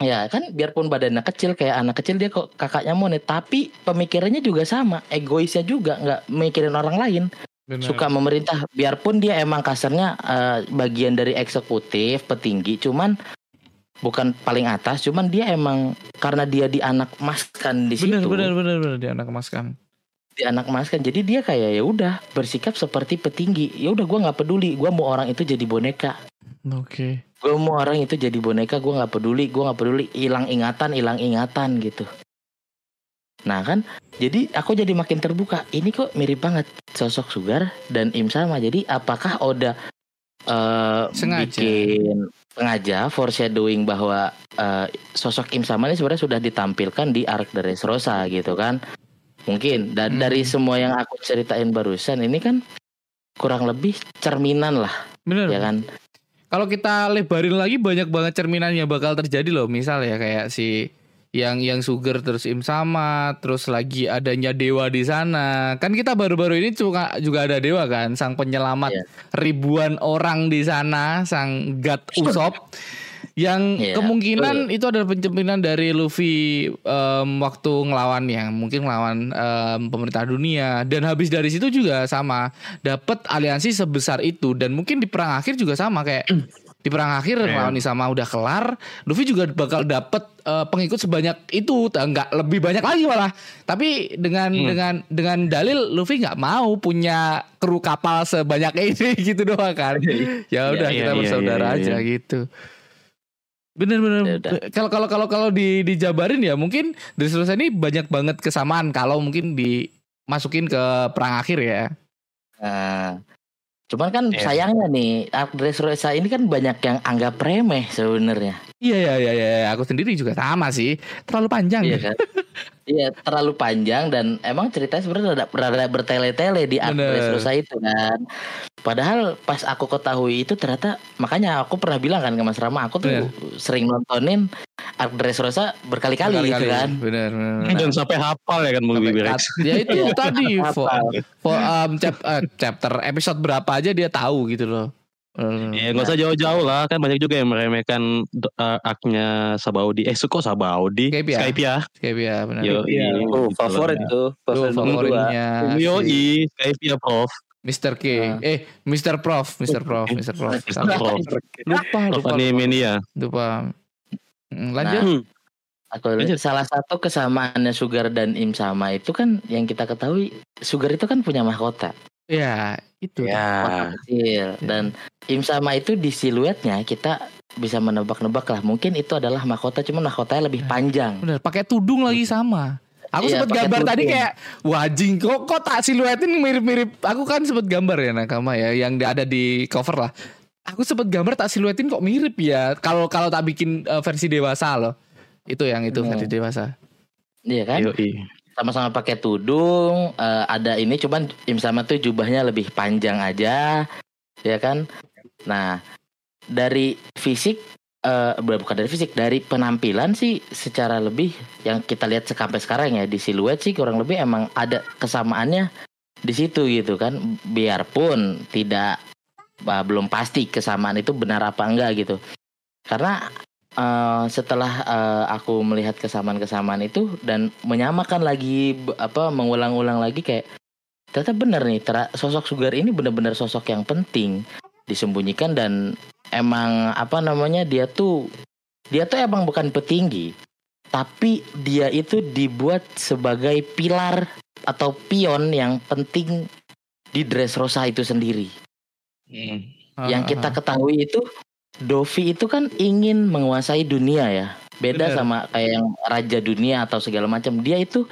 Ya kan biarpun badannya kecil kayak anak kecil dia kok kakaknya Monet, tapi pemikirannya juga sama, egoisnya juga nggak mikirin orang lain. Benar. suka memerintah biarpun dia emang kasarnya eh, bagian dari eksekutif petinggi cuman bukan paling atas cuman dia emang karena dia di anak maskan di situ benar benar benar dia anak emaskan. di anak maskan jadi dia kayak ya udah bersikap seperti petinggi ya udah gua nggak peduli gua mau orang itu jadi boneka Oke. gua mau orang itu jadi boneka gua nggak peduli gua nggak peduli hilang ingatan hilang ingatan gitu nah kan jadi aku jadi makin terbuka ini kok mirip banget sosok Sugar dan Im sama jadi apakah Oda eh Sengaja. bikin sengaja foreshadowing bahwa eh, sosok Im sama ini sebenarnya sudah ditampilkan di arc The Rosa gitu kan mungkin dan Hmm. dari semua yang aku ceritain barusan ini kan kurang lebih cerminan lah Benar. ya kan Kalau kita lebarin lagi banyak banget cerminan yang bakal terjadi loh. Misal ya kayak si yang yang sugar terus im sama, terus lagi adanya dewa di sana. Kan kita baru-baru ini juga juga ada dewa kan, sang penyelamat Iya. ribuan orang di sana, sang god Usop. Yang Iya, kemungkinan itu adalah pencerminan dari Luffy em, waktu ngelawan yang mungkin ngelawan em, pemerintah dunia. Dan habis dari situ juga sama dapat aliansi sebesar itu. Dan mungkin di perang akhir juga sama kayak di perang akhir ngelawan sama udah kelar Luffy juga bakal dapat eh, pengikut sebanyak itu. T- nggak lebih banyak lagi malah. Tapi dengan dengan dengan dalil Luffy nggak mau punya kru kapal sebanyak ini gitu doang kan. Ya udah Iya, kita iya, bersaudara iya, iya. aja gitu bener-bener Ya udah. kalau kalau kalau kalau di dijabarin ya mungkin dari selesai ini banyak banget kesamaan kalau mungkin dimasukin ke perang akhir ya Nah, cuman kan Iya. sayangnya nih Dressrosa ini kan banyak yang anggap remeh sebenarnya. iya iya iya iya aku sendiri juga sama sih terlalu panjang Iya kan? Iya terlalu panjang dan emang ceritanya sebenarnya rada, rada bertele-tele di Arc Bener. Dressrosa itu kan. Padahal pas aku ketahui itu ternyata makanya aku pernah bilang kan ke Mas Rama aku tuh Bener. sering nontonin Arc Dressrosa berkali-kali gitu Berkali-kali. kan. bener, bener, bener. Dan sampai hafal ya kan movie. Rex. ya itu tadi fo, hafal. fo, um, chap- eh, chapter episode berapa aja dia tahu gitu loh Hmm. Ya nggak usah jauh-jauh lah kan banyak juga yang meremehkan uh, aknya Sabaudi. Eh suko Sabaudi. Skype ya? Skype ya. Kayak ya benar Yo, Iya. Oh, favorit tuh. Tuh, Favorit dua. favoritnya si Yoi, Skype ya Prof. Mr. K Ah. eh Mr. Prof Mr. Prof Mr. Prof Salah. Prof. lupa Prof lupa lupa, Animania. lupa. Lanjut Hmm. Aku salah satu kesamaannya Sugar dan Im sama itu kan yang kita ketahui Sugar itu kan punya mahkota. Ya itu Mahkota kecil dan Im sama itu di siluetnya kita bisa menebak-nebak lah mungkin itu adalah mahkota cuman mahkotanya lebih panjang. Bener, pakai tudung lagi sama. Aku Iya, sempat gambar tadi tudung. kayak wajing kok kok tak siluetin mirip-mirip. Aku kan sempat gambar ya Nakama ya yang ada di cover lah. Aku sempat gambar tak siluetin kok mirip ya. Kalau kalau tak bikin eh, versi dewasa loh. Itu yang itu Hmm. versi dewasa. Iya kan? Yoi. Sama-sama pakai tudung, eh, ada ini cuman Im sama tuh jubahnya lebih panjang aja. Ya kan? Nah, dari fisik eh bukan dari fisik, dari penampilan sih secara lebih yang kita lihat sampai sekarang ya di siluet sih kurang lebih emang ada kesamaannya di situ gitu kan. Biarpun tidak bah, belum pasti kesamaan itu benar apa enggak gitu. Karena eh, setelah eh, aku melihat kesamaan-kesamaan itu dan menyamakan lagi apa mengulang-ulang lagi kayak ternyata benar nih tera- sosok Sugar ini benar-benar sosok yang penting disembunyikan dan emang apa namanya dia tuh dia tuh emang bukan petinggi tapi dia itu dibuat sebagai pilar atau pion yang penting di Dressrosa itu sendiri. Yang kita Ah, ketahui itu Dovi itu kan ingin menguasai dunia ya. Beda Bener. sama kayak yang raja dunia atau segala macam. Dia itu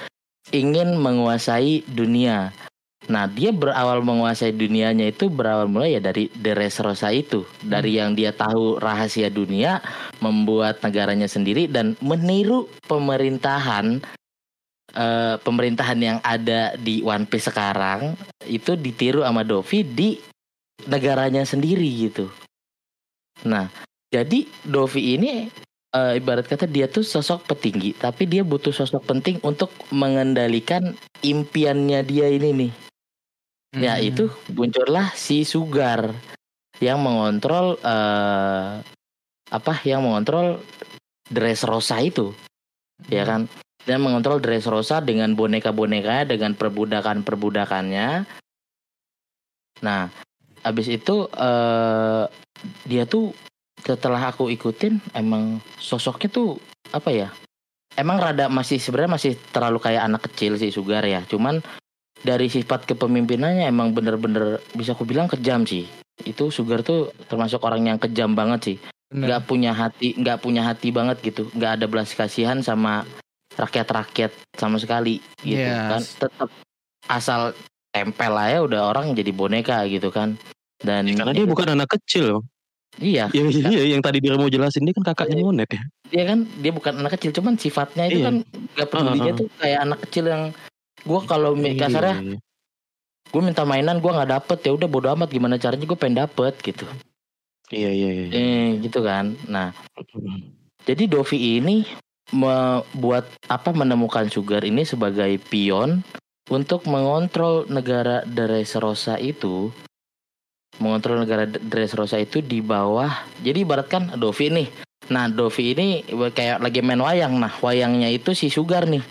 ingin menguasai dunia. Nah, dia berawal menguasai dunianya itu berawal mulai ya dari Dressrosa itu. Dari yang dia tahu rahasia dunia, membuat negaranya sendiri dan meniru pemerintahan eh, pemerintahan yang ada di One Piece sekarang itu ditiru sama Dovi di negaranya sendiri gitu. Nah, jadi Dovi ini eh, ibarat kata dia tuh sosok petinggi, tapi dia butuh sosok penting untuk mengendalikan impiannya dia ini nih. Ya Hmm. itu muncullah si Sugar yang mengontrol eh apa yang mengontrol Dressrosa itu. Ya kan? Dan mengontrol Dressrosa dengan boneka-bonekanya dengan perbudakan-perbudakannya. Nah, habis itu eh dia tuh setelah aku ikutin emang sosoknya tuh apa ya? Emang rada masih sebenarnya masih terlalu kayak anak kecil sih Sugar ya. Cuman dari sifat kepemimpinannya emang bener-bener bisa aku bilang kejam sih. Itu Sugar tuh termasuk orang yang kejam banget sih. Nggak punya hati, nggak punya hati banget gitu. Nggak ada belas kasihan sama rakyat-rakyat sama sekali gitu Yes. kan. Tetap asal tempel aja udah orang jadi boneka gitu kan. Dan Karena dia bukan anak kecil. iya, Iya, iya, yang tadi dia mau jelasin dia kan kakaknya monet ya. dia kan dia bukan anak kecil, cuman sifatnya itu Iya. kan nggak pedulinya Heeh. tuh kayak anak kecil yang gua kalau kasarnya Iya. gue minta mainan gue nggak dapet ya udah bodo amat gimana caranya gue pengen dapet gitu Iya, iya, iya. eh gitu kan nah jadi Dovi ini membuat apa menemukan Sugar ini sebagai pion untuk mengontrol negara Dressrosa itu mengontrol negara Dressrosa itu di bawah. Jadi ibaratkan Dovi nih. Nah Dovi ini kayak lagi main wayang. Nah wayangnya itu si Sugar nih.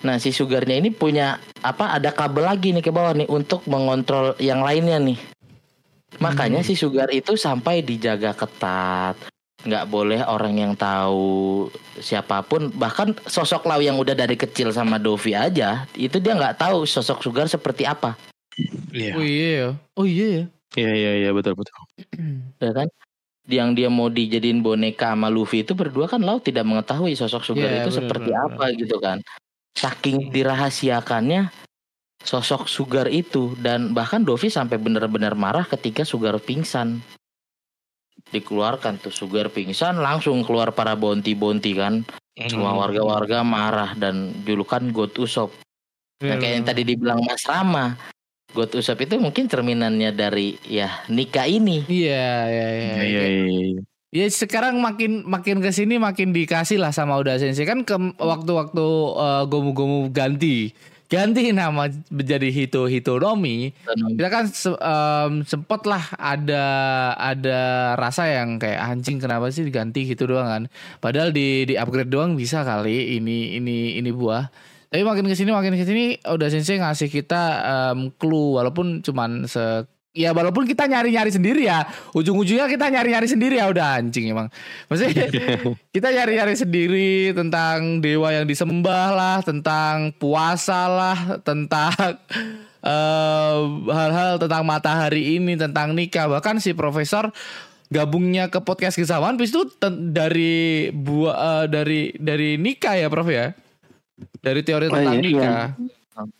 Nah si Sugarnya ini punya apa ada kabel lagi nih ke bawah nih untuk mengontrol yang lainnya nih. Makanya si Sugar itu sampai dijaga ketat. Nggak boleh orang yang tahu siapa pun. Bahkan sosok Lau yang udah dari kecil sama Dovi aja itu dia nggak tahu sosok Sugar seperti apa. Iya. Oh iya ya. Oh iya ya. Iya, iya, iya, betul, betul. ya kan? Yang dia mau dijadiin boneka sama Luffy itu berdua kan Lau tidak mengetahui sosok Sugar Iya, itu benar, seperti benar, apa gitu kan. Saking dirahasiakannya sosok Sugar itu dan bahkan Dovi sampai benar-benar marah ketika Sugar pingsan. Dikeluarkan tuh Sugar pingsan langsung keluar para bonti-bonti kan. Semua warga-warga marah dan julukan God Usop Nah, kayak yang tadi dibilang Mas Rama, God Usop itu mungkin cerminannya dari ya nikah ini. Iya iya iya. Iya, iya, iya, iya. Ya sekarang makin makin ke sini makin dikasih lah sama Uda Sensei kan ke waktu-waktu eh, gomu-gomu ganti ganti nama menjadi Hito Hitonomi kita kan se- em, sempet lah ada ada rasa yang kayak anjing kenapa sih diganti gitu doang kan padahal di di upgrade doang bisa kali ini ini ini buah tapi makin ke sini makin ke sini udah sensei ngasih kita em, clue. Walaupun cuman se ya walaupun kita nyari nyari sendiri ya. Ujung-ujungnya kita nyari nyari sendiri ya udah anjing emang. Maksudnya kita nyari nyari sendiri tentang dewa yang disembah lah tentang puasa lah tentang hal-hal tentang matahari ini tentang nikah. Bahkan si profesor gabungnya ke podcast kesamaan itu dari buah eh, dari dari nikah ya prof ya dari teori Oh, tentang iya, nikah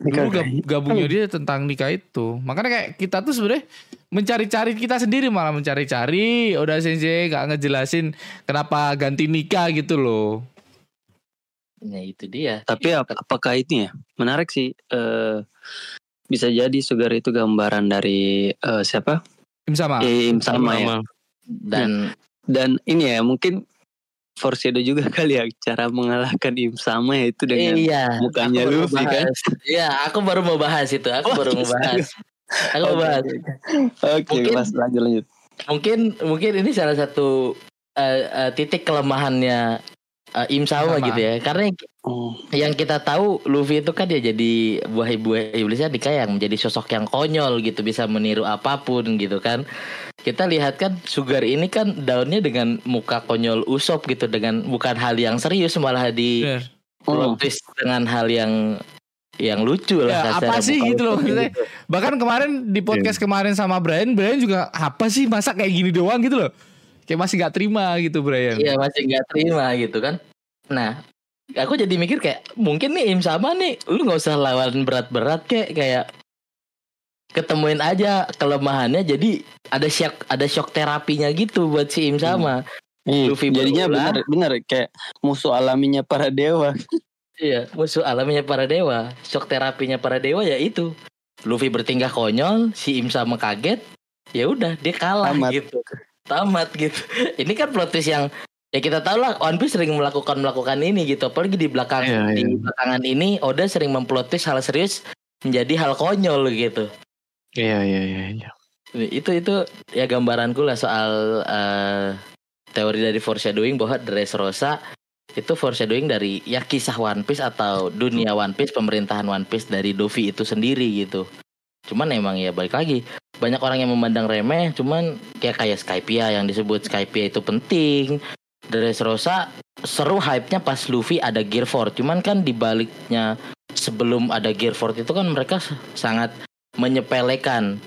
Nikah, Dulu gab- gabungnya dia tentang nikah itu makanya kayak kita tuh sebenarnya mencari-cari kita sendiri malah mencari-cari udah sensei nggak ngejelasin kenapa ganti nikah gitu loh Nah itu dia. Tapi ap- apakah ini ya menarik sih? eh bisa jadi Sugar itu gambaran dari eh, siapa? Im sama Eh, Im sama ya. Dan Dan ini ya mungkin foreshadow juga kali ya cara mengalahkan Im sama ya itu dengan iya. mukanya Luffy kan. Iya, aku baru mau bahas itu. Aku Oh, baru mau bahas. Aku mau bahas. oke, Mungkin- Mas lanjut lanjut. Mungkin mungkin ini salah satu eh, eh, titik kelemahannya eh, Im Sama Sama. gitu ya. Karena Oh, yang kita tahu Luffy itu kan dia jadi buah buah iblisnya Dika yang menjadi sosok yang konyol gitu bisa meniru apa pun gitu kan kita lihat kan Sugar ini kan daunnya dengan muka konyol Usop gitu dengan bukan hal yang serius malah di Bener. oh. dengan hal yang yang lucu lah Ya, apa sih gitu loh, gitu. bahkan kemarin di podcast kemarin sama Brian Brian juga apa sih masa kayak gini doang gitu loh kayak masih nggak terima gitu Brian. Iya masih nggak terima gitu kan. Nah aku jadi mikir kayak mungkin nih Im sama nih lu nggak usah lawan berat-berat kayak kayak ketemuin aja kelemahannya jadi ada shock ada shock terapinya gitu buat si Im sama. Iya, Luffy jadinya benar benar kayak musuh alaminya para dewa. iya musuh alaminya para dewa. Shock terapinya para dewa ya itu. Luffy bertingkah konyol si Im sama kaget ya udah dia kalah Tamat. gitu tamat gitu ini kan plot twist yang ya kita tahu lah One Piece sering melakukan melakukan ini gitu apalagi di belakang Iya, di iya. belakangan ini Oda sering memplot twist hal serius menjadi hal konyol gitu Iya iya iya. iya. itu itu ya gambaranku lah soal eh, teori dari foreshadowing bahwa Dressrosa itu foreshadowing dari ya kisah One Piece atau dunia One Piece pemerintahan One Piece dari Luffy itu sendiri gitu cuman emang ya balik lagi banyak orang yang memandang remeh cuman kayak kayak Skypia yang disebut Skypia itu penting. Dressrosa seru hype-nya pas Luffy ada Gear 4 cuman kan dibaliknya sebelum ada Gear 4 itu kan mereka sangat menyepelekan.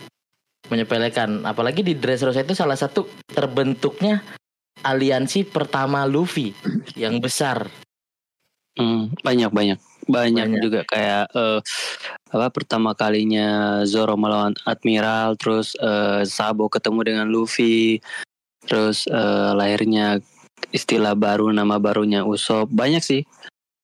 Menyepelekan. Apalagi di Dressrosa itu salah satu terbentuknya aliansi pertama Luffy yang besar. Hmm, banyak banyak banyak Banyak. juga kayak eh, apa pertama kalinya Zoro melawan Admiral terus eh, Sabo ketemu dengan Luffy terus eh, lahirnya istilah baru nama barunya Usopp banyak sih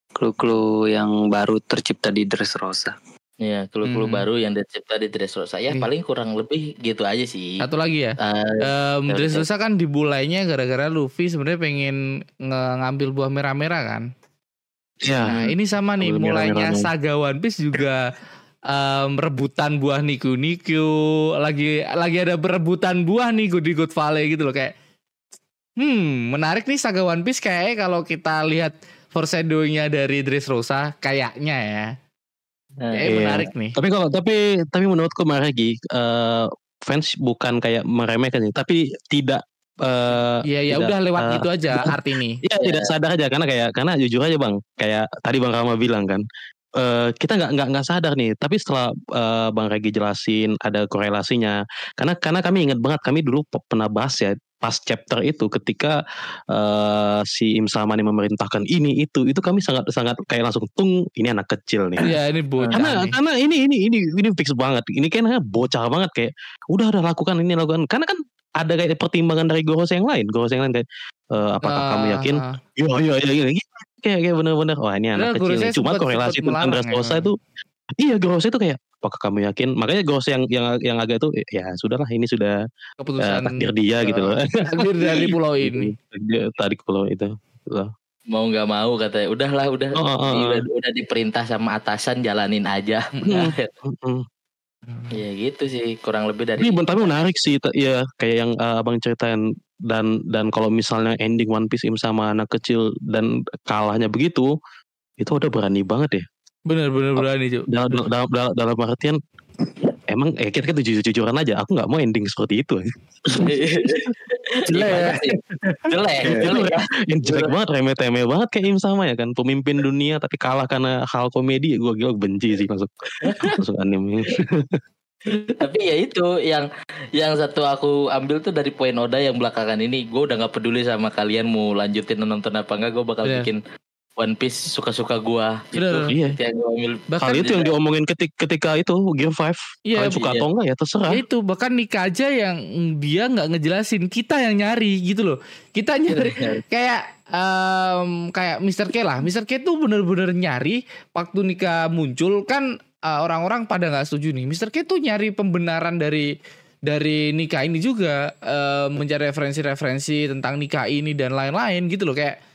clue-clue yang baru tercipta di Dressrosa ya clue-clue Hmm. baru yang dicipta di Dressrosa ya Iya. paling kurang lebih gitu aja sih Satu lagi ya. Eh, Um, Betul, Dressrosa kan dimulainya gara-gara Luffy sebenarnya pengen nge- ngambil buah merah-merah kan. Iya. Nah ini sama nih mulainya merah-merahnya. saga One Piece juga em, rebutan buah Niku Niku lagi lagi ada berebutan buah nih di Good Valley gitu loh kayak hmm menarik nih saga One Piece kayak kalau kita lihat foreshadowingnya dari Dressrosa kayaknya ya Nah, kayak Iya. menarik nih Tapi kalau tapi tapi menurutku Maragi eh fans bukan kayak meremehkan tapi tidak Iya ya tidak, udah lewat eh, gitu aja arti nih Iya. tidak sadar aja karena kayak karena jujur aja bang. Kayak tadi bang Rama bilang kan eh kita nggak nggak nggak sadar nih. Tapi setelah eh, bang Regi jelasin ada korelasinya karena karena kami ingat banget kami dulu pe- pernah bahas ya pas chapter itu ketika eh si Im Samani memerintahkan ini itu itu kami sangat sangat kayak langsung tung ini anak kecil nih. Iya ini bocah karena nih. karena ini ini ini ini fix banget. Ini kan bocah banget kayak udah udah lakukan ini lakukan. Karena kan ada kayak pertimbangan dari Goros yang lain. Goros yang lain kayak eh, apakah kamu yakin? Ah, Iya iya iya iya. Gitu. Kayak kayak bener-bener wah ini anak guru kecil. Cuma korelasi tentang Dressrosa ya. itu iya Gross itu kayak apakah kamu yakin makanya Gross yang yang yang agak itu ya sudahlah ini sudah eh, keputusan takdir dia gitu loh takdir dari pulau ini tadi pulau itu Loh. mau nggak mau katanya udahlah udah Oh, oh, oh, oh. udah, udah diperintah sama atasan jalanin aja Mm, mm. Ya gitu sih kurang lebih dari tapi tapi menarik sih t- ya kayak yang uh, abang ceritain. Dan dan kalau misalnya ending One Piece Im sama anak kecil dan kalahnya begitu itu udah berani banget ya. Bener bener berani cuy dalam dalam dalam, dalam artian emang eh kita kita jujur jujuran aja aku nggak mau ending seperti itu jelek. Jelek jelek. ya. yang jelek banget remeh temeh banget kayak Im sama ya kan. Pemimpin dunia tapi kalah karena hal komedi. Gue gila benci sih masuk. Masuk anime. Tapi ya itu yang yang satu aku ambil tuh dari poin Oda yang belakangan ini. Gue udah nggak peduli sama kalian mau lanjutin nonton apa enggak gue bakal Bener. bikin One Piece suka-suka gua Bener. gitu. Iya. Ambil bahkan hal itu yang diomongin ketika, ketika itu Gear 5 Iya, kalian suka iya. atau enggak ya terserah Ya itu bahkan Nika aja yang dia nggak ngejelasin kita yang nyari gitu loh kita nyari kayak em, kayak Mr. K lah Mr. K tuh bener-bener nyari waktu Nika muncul kan eh, orang-orang pada nggak setuju nih Mr. K tuh nyari pembenaran dari dari Nika ini juga eh, mencari referensi-referensi tentang Nika ini dan lain-lain gitu loh kayak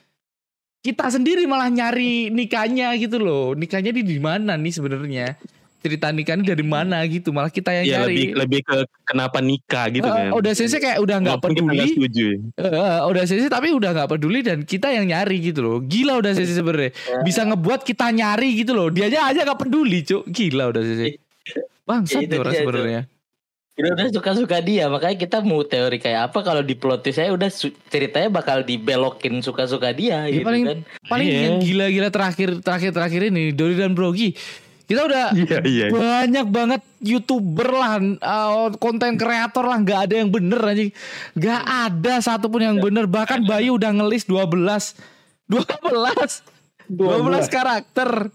kita sendiri malah nyari nikahnya gitu loh. Nikahnya di di mana nih sebenarnya? Cerita nikahnya dari mana gitu? Malah kita yang ya nyari. lebih lebih ke kenapa nikah gitu Eh, kan. udah sensei kayak udah nggak Walaupun kita nggak peduli setuju. Eh, udah sensei tapi udah nggak peduli dan kita yang nyari gitu loh. Gila udah sensei sebenarnya. Bisa ngebuat kita nyari gitu loh. Dia aja aja nggak peduli cuk. Gila udah sensei bangsat Itu nih orang dia, sebenarnya Udah, udah suka-suka dia makanya kita mau teori kayak apa kalau di plot saya udah ceritanya bakal dibelokin suka-suka dia Ya, gitu paling- kan. paling Iya. yang gila-gila terakhir terakhir terakhir ini Dori dan Brogi kita udah iya iya. banyak banget youtuber lah eh, konten kreator lah nggak ada yang bener anjing. Nggak ada satupun yang bener. Bahkan Bayu udah ngelis 12 12 12 karakter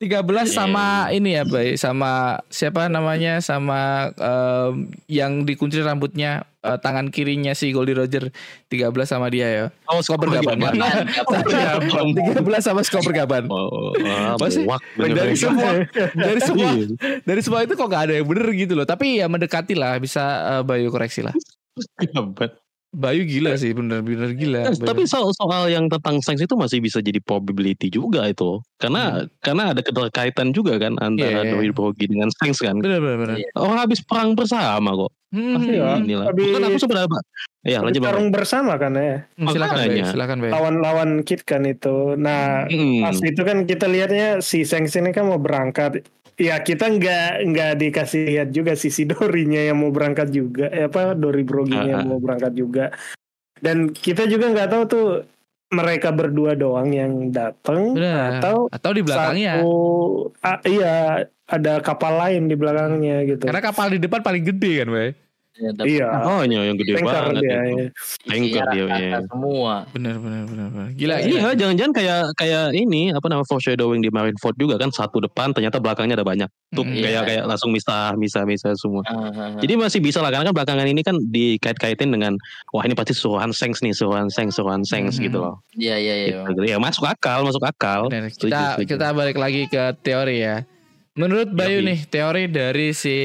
13 sama ini ya Bay sama siapa namanya sama em, yang dikunci rambutnya eh, tangan kirinya si Goldie Roger 13 sama dia ya oh Skoper Gaban Gaban. 13 sama Skoper Gaban Oh, ah, Masih? muak dari bener-bener. semua dari semua Iya. dari semua itu kok gak ada yang bener gitu loh tapi ya mendekati lah bisa eh, Bayu koreksi lah Gabat. Bayu gila sih bener-bener gila. Eh, tapi soal soal yang tentang science itu masih bisa jadi probability juga itu. Karena karena ada keterkaitan juga kan antara Iya, iya. Dori Brogi dengan science kan. bener bener bener. Iya. Orang habis perang bersama kok. Hmm, Pasti ya. hmm, Inilah. Habis- Bukan aku sebenarnya Pak. Ya lanjut Bang. Tarung bersama kan ya. hmm, silakan Bayu, silakan Bayu. Lawan-lawan Kit kan itu. Nah, Hmm. pas itu kan kita lihatnya si Sengs ini kan mau berangkat. Ya kita nggak nggak dikasih lihat juga sisi Dorinya yang mau berangkat juga. Eh, apa Dori Broginya yang Ah, ah. mau berangkat juga. Dan kita juga nggak tahu tuh mereka berdua doang yang datang atau Atau di belakangnya. satu ah, iya ada kapal lain di belakangnya gitu. Karena kapal di depan paling gede kan, Bay. Ya, tapi iya, Oh yang gede tanker banget. dia. itu. ya. Tanker isinya dia. iya. semua. Bener bener bener. bener. Gila, Iya, gila. jangan-jangan kayak kayak ini apa nama foreshadowing di Marineford juga kan satu depan ternyata belakangnya ada banyak. Tuh Mm, kayak iya. kayak langsung misah misah misah semua. Ah, ah, ah. Jadi masih bisa lah karena kan belakangan ini kan dikait-kaitin dengan wah ini pasti suruhan Sengs nih, suruhan Sengs, suruhan Sengs Mhm. gitu loh. Iya iya iya. Gitu. Ya masuk akal, masuk akal. Setuju, Kita setuju. kita balik lagi ke teori ya. Menurut Bayu Yoi. nih, teori dari si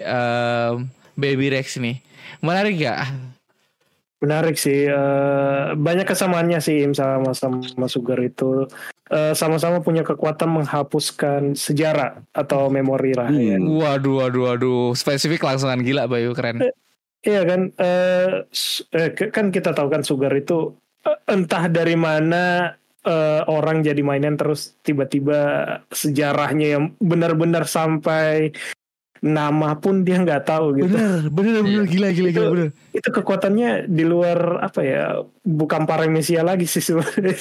em, Baby Rex nih. Menarik gak? Menarik sih. eh, banyak kesamaannya sih Im sama sama Sugar itu. Eh, sama-sama punya kekuatan menghapuskan sejarah atau memori lah ya. Hmm. Waduh, waduh, waduh. Spesifik langsungan gila Bayu, keren. Iya kan, eh, eh, ke- kan kita tahu kan Sugar itu eh, entah dari mana eh, orang jadi mainan terus tiba-tiba sejarahnya yang benar-benar sampai nama pun dia nggak tahu gitu. Bener, bener, bener, gila, gila, gila, Itu- bener. Itu kekuatannya di luar apa ya, bukan paramesia lagi sih sebenarnya.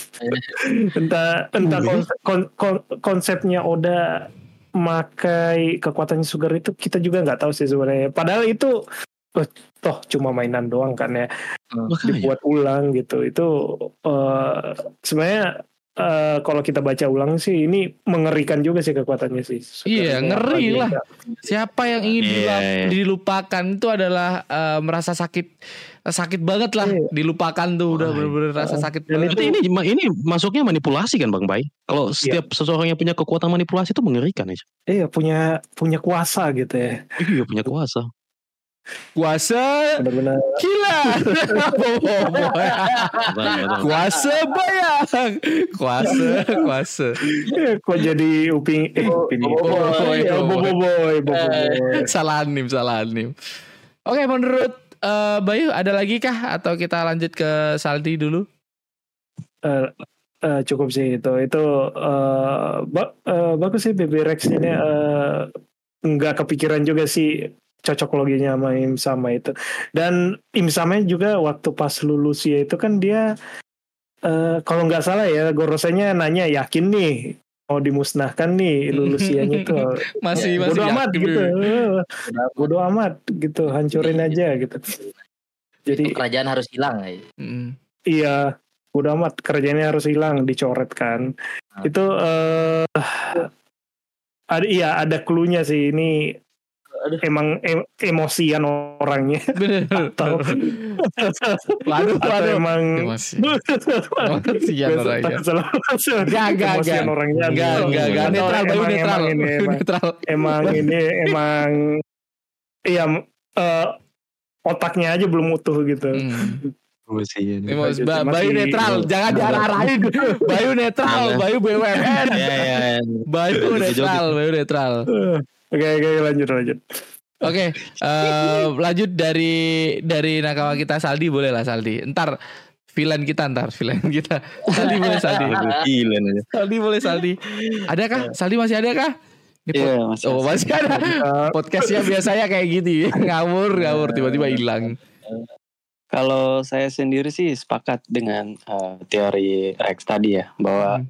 entah entah Iya. konsep, kon- kon- konsepnya Oda makai kekuatannya Sugar itu kita juga nggak tahu sih sebenarnya. Padahal itu eh, toh cuma mainan doang kan ya Makanya. dibuat ulang gitu itu eh, sebenarnya eh, kalau kita baca ulang sih ini mengerikan juga sih kekuatannya sih Iya, ngeri apa lah. dia- Siapa yang ingin Iya, dilap- iya. dilupakan itu adalah eh, merasa sakit, sakit banget lah. Iya. Dilupakan tuh udah Wah, bener-bener rasa sakit Dan banget. Berarti ini ini masuknya manipulasi kan Bang Bay? Kalau setiap seseorang yang punya kekuatan manipulasi itu mengerikan ya. iya punya punya kuasa gitu ya Iya punya kuasa. Kuasa benar-benar gila. Kuasa bayang. Kuasa, kuasa. Eh, kok jadi uping eh uping Boboiboy. boboiboy boboiboy Salah nim, salah nim. Oke, menurut eh, Bayu ada lagi kah atau kita lanjut ke Saldi dulu? Eh, eh, cukup sih itu itu eh, ba- eh, bagus sih BB Rex ini eh, nggak kepikiran juga sih cocok loginya sama Im sama itu dan Im sama juga waktu pas lulus ya itu kan dia eh, kalau nggak salah ya Gorosenya nanya yakin nih mau dimusnahkan nih lulusianya itu Masih masih bodoh amat yakin gitu. Eh, bodoh amat gitu hancurin aja gitu jadi Itu kerajaan harus hilang ya. Mm. Iya, udah amat kerjanya harus hilang, dicoret kan. Ah. Itu eh ada iya ada klunya sih ini emang em- emosian orangnya Bener. atau Waduh, atau waduh. emang. Emosian orangnya. Enggak, emosian enggak. orangnya Enggak, enggak, enggak. Atau Netral, Bayu emang- netral. emang ini emang, Netral. emang ini emang iya eh, otaknya aja belum utuh gitu Hmm. Emosian. Emos- Masih- Ba- Bayu masih- netral, jangan diarah-arahin. Bayu netral, Jangan. Bayu BUMN. Ya ya. ya. Bayu netral, Bayu netral. Oke oke lanjut lanjut. Oke, eh, lanjut dari dari nakama kita Saldi boleh lah Saldi. Ntar villain kita ntar villain kita. Saldi boleh Saldi. Gila aja. Saldi boleh Saldi. Adakah? Saldi masih ada kah? Iya, masih Oh masih ada. Podcastnya biasanya kayak gitu ya. Ngawur ngawur tiba-tiba hilang. Kalau saya sendiri sih sepakat dengan eh, teori Rex tadi ya bahwa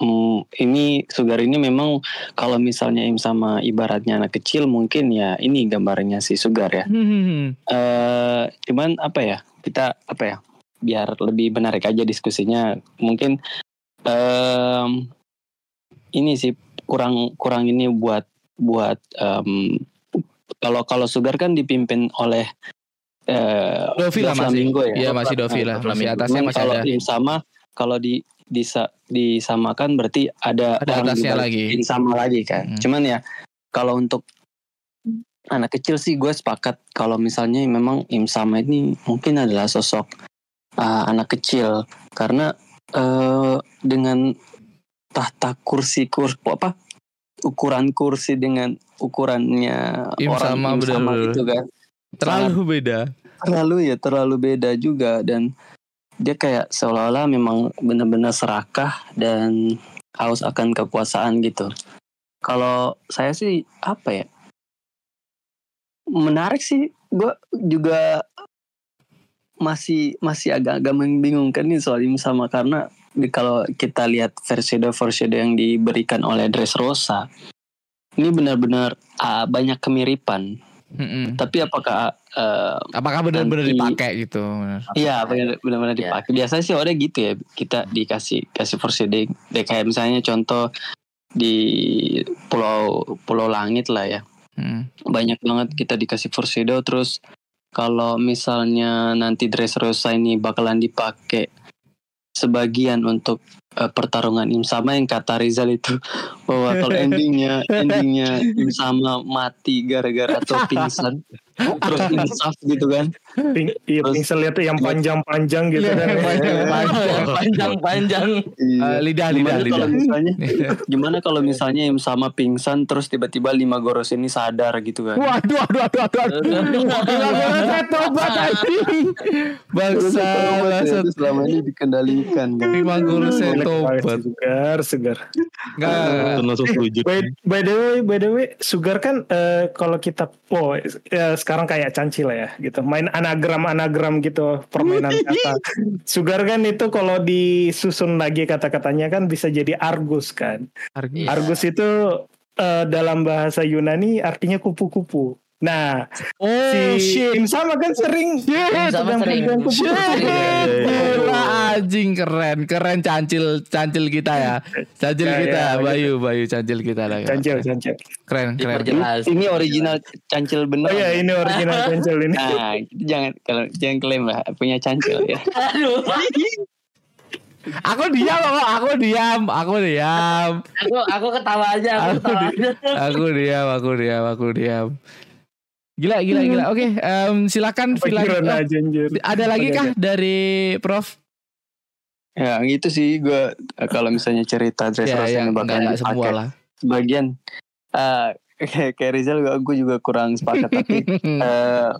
mm, ini Sugar ini memang kalau misalnya Im sama ibaratnya anak kecil mungkin ya ini gambarnya si Sugar ya. Hmm. eh cuman apa ya kita apa ya biar lebih menarik aja diskusinya mungkin em, ini sih kurang kurang ini buat buat em, kalau kalau Sugar kan dipimpin oleh eh Dovi lah masih. Flamingo ya. Iya masih Dovi lah. Masih atasnya masih kalau ada. Im sama kalau di disa, disamakan berarti ada Ada orang lagi. Sama lagi kan. Hmm. Cuman ya kalau untuk anak kecil sih gue sepakat kalau misalnya memang Im Sama ini mungkin adalah sosok uh, anak kecil karena uh, dengan tahta kursi kursi apa ukuran kursi dengan ukurannya Im orang Sama, Im Sama bener-bener. itu kan Terlalu beda. terlalu ya terlalu beda juga dan dia kayak seolah-olah memang benar-benar serakah dan haus akan kekuasaan gitu. Kalau saya sih apa ya? Menarik sih. Gue juga masih masih agak-agak membingungkan nih soal ini sama karena kalau kita lihat foreshadow foreshadow yang diberikan oleh Dressrosa ini benar-benar ah, banyak kemiripan Mm-mm. tapi apakah eh, Apakah benar-benar Nanti- dipakai gitu? Benar. Iya benar- benar-benar Iya. dipakai. Biasanya sih orang gitu ya kita dikasih kasih. Deh, kayak misalnya contoh di pulau pulau langit lah ya. Mm. Banyak banget kita dikasih foreshadow terus kalau misalnya nanti Dressrosa ini bakalan dipakai sebagian untuk eh, pertarungan Im sama yang kata Rizal itu. Bahwa kalau endingnya endingnya Im sama mati gara-gara atau pingsan terus insaf gitu kan Ping, iya Terus- pingsan lihat tuh yang panjang-panjang gitu kan. Panjang-panjang. Eh, lidah, lidah, gimana lidah. kalau misalnya gimana kalau misalnya yang sama pingsan terus tiba-tiba lima goros ini sadar gitu kan Waduh, waduh, waduh, waduh, waduh. Gila, saya tobat anjing. Bangsa, bangsa. selama ini dikendalikan kan Lima saya Boleh tobat. kepala Segar, segar. Enggak. Itu langsung setuju. By, the way, by the way, Sugar kan eh, kalau kita, oh ya, sekarang kayak Canci lah ya, gitu. Main anagram-anagram gitu, permainan kata. Sugar kan itu kalau disusun lagi kata-katanya kan bisa jadi Argus kan. Harga. Argus itu eh, dalam bahasa Yunani artinya kupu-kupu. Nah, Oh, si shit. Im sama kan sering Im sama sering. Shit, gila anjing keren, keren cancil, cancil kita ya, cancil Ya, kita, ya, Bayu, Bayu cancil kita lah. Cancel, cancel. Keren, keren. Diperjelas. ini original cancil Oh bener ya, ini original cancel ini. nah itu jangan kalau jangan klaim lah punya cancil ya Aduh. Aku diam, aku, aku diam, aku diam, Aku aku ketawa aja, aku Aku ketawa di- aja. aku diam, aku diam, aku diam. Gila, gila, gila. Oke, em, silakan Villa. Pikiran oh, aja anjir. ada lagi kah dari Prof? ya gitu sih gue kalau misalnya cerita dress Ya, Rose yang ini enggak, bakalan enggak semua lah. sebagian eh kayak kayak Rizal gue juga kurang sepakat tapi eh,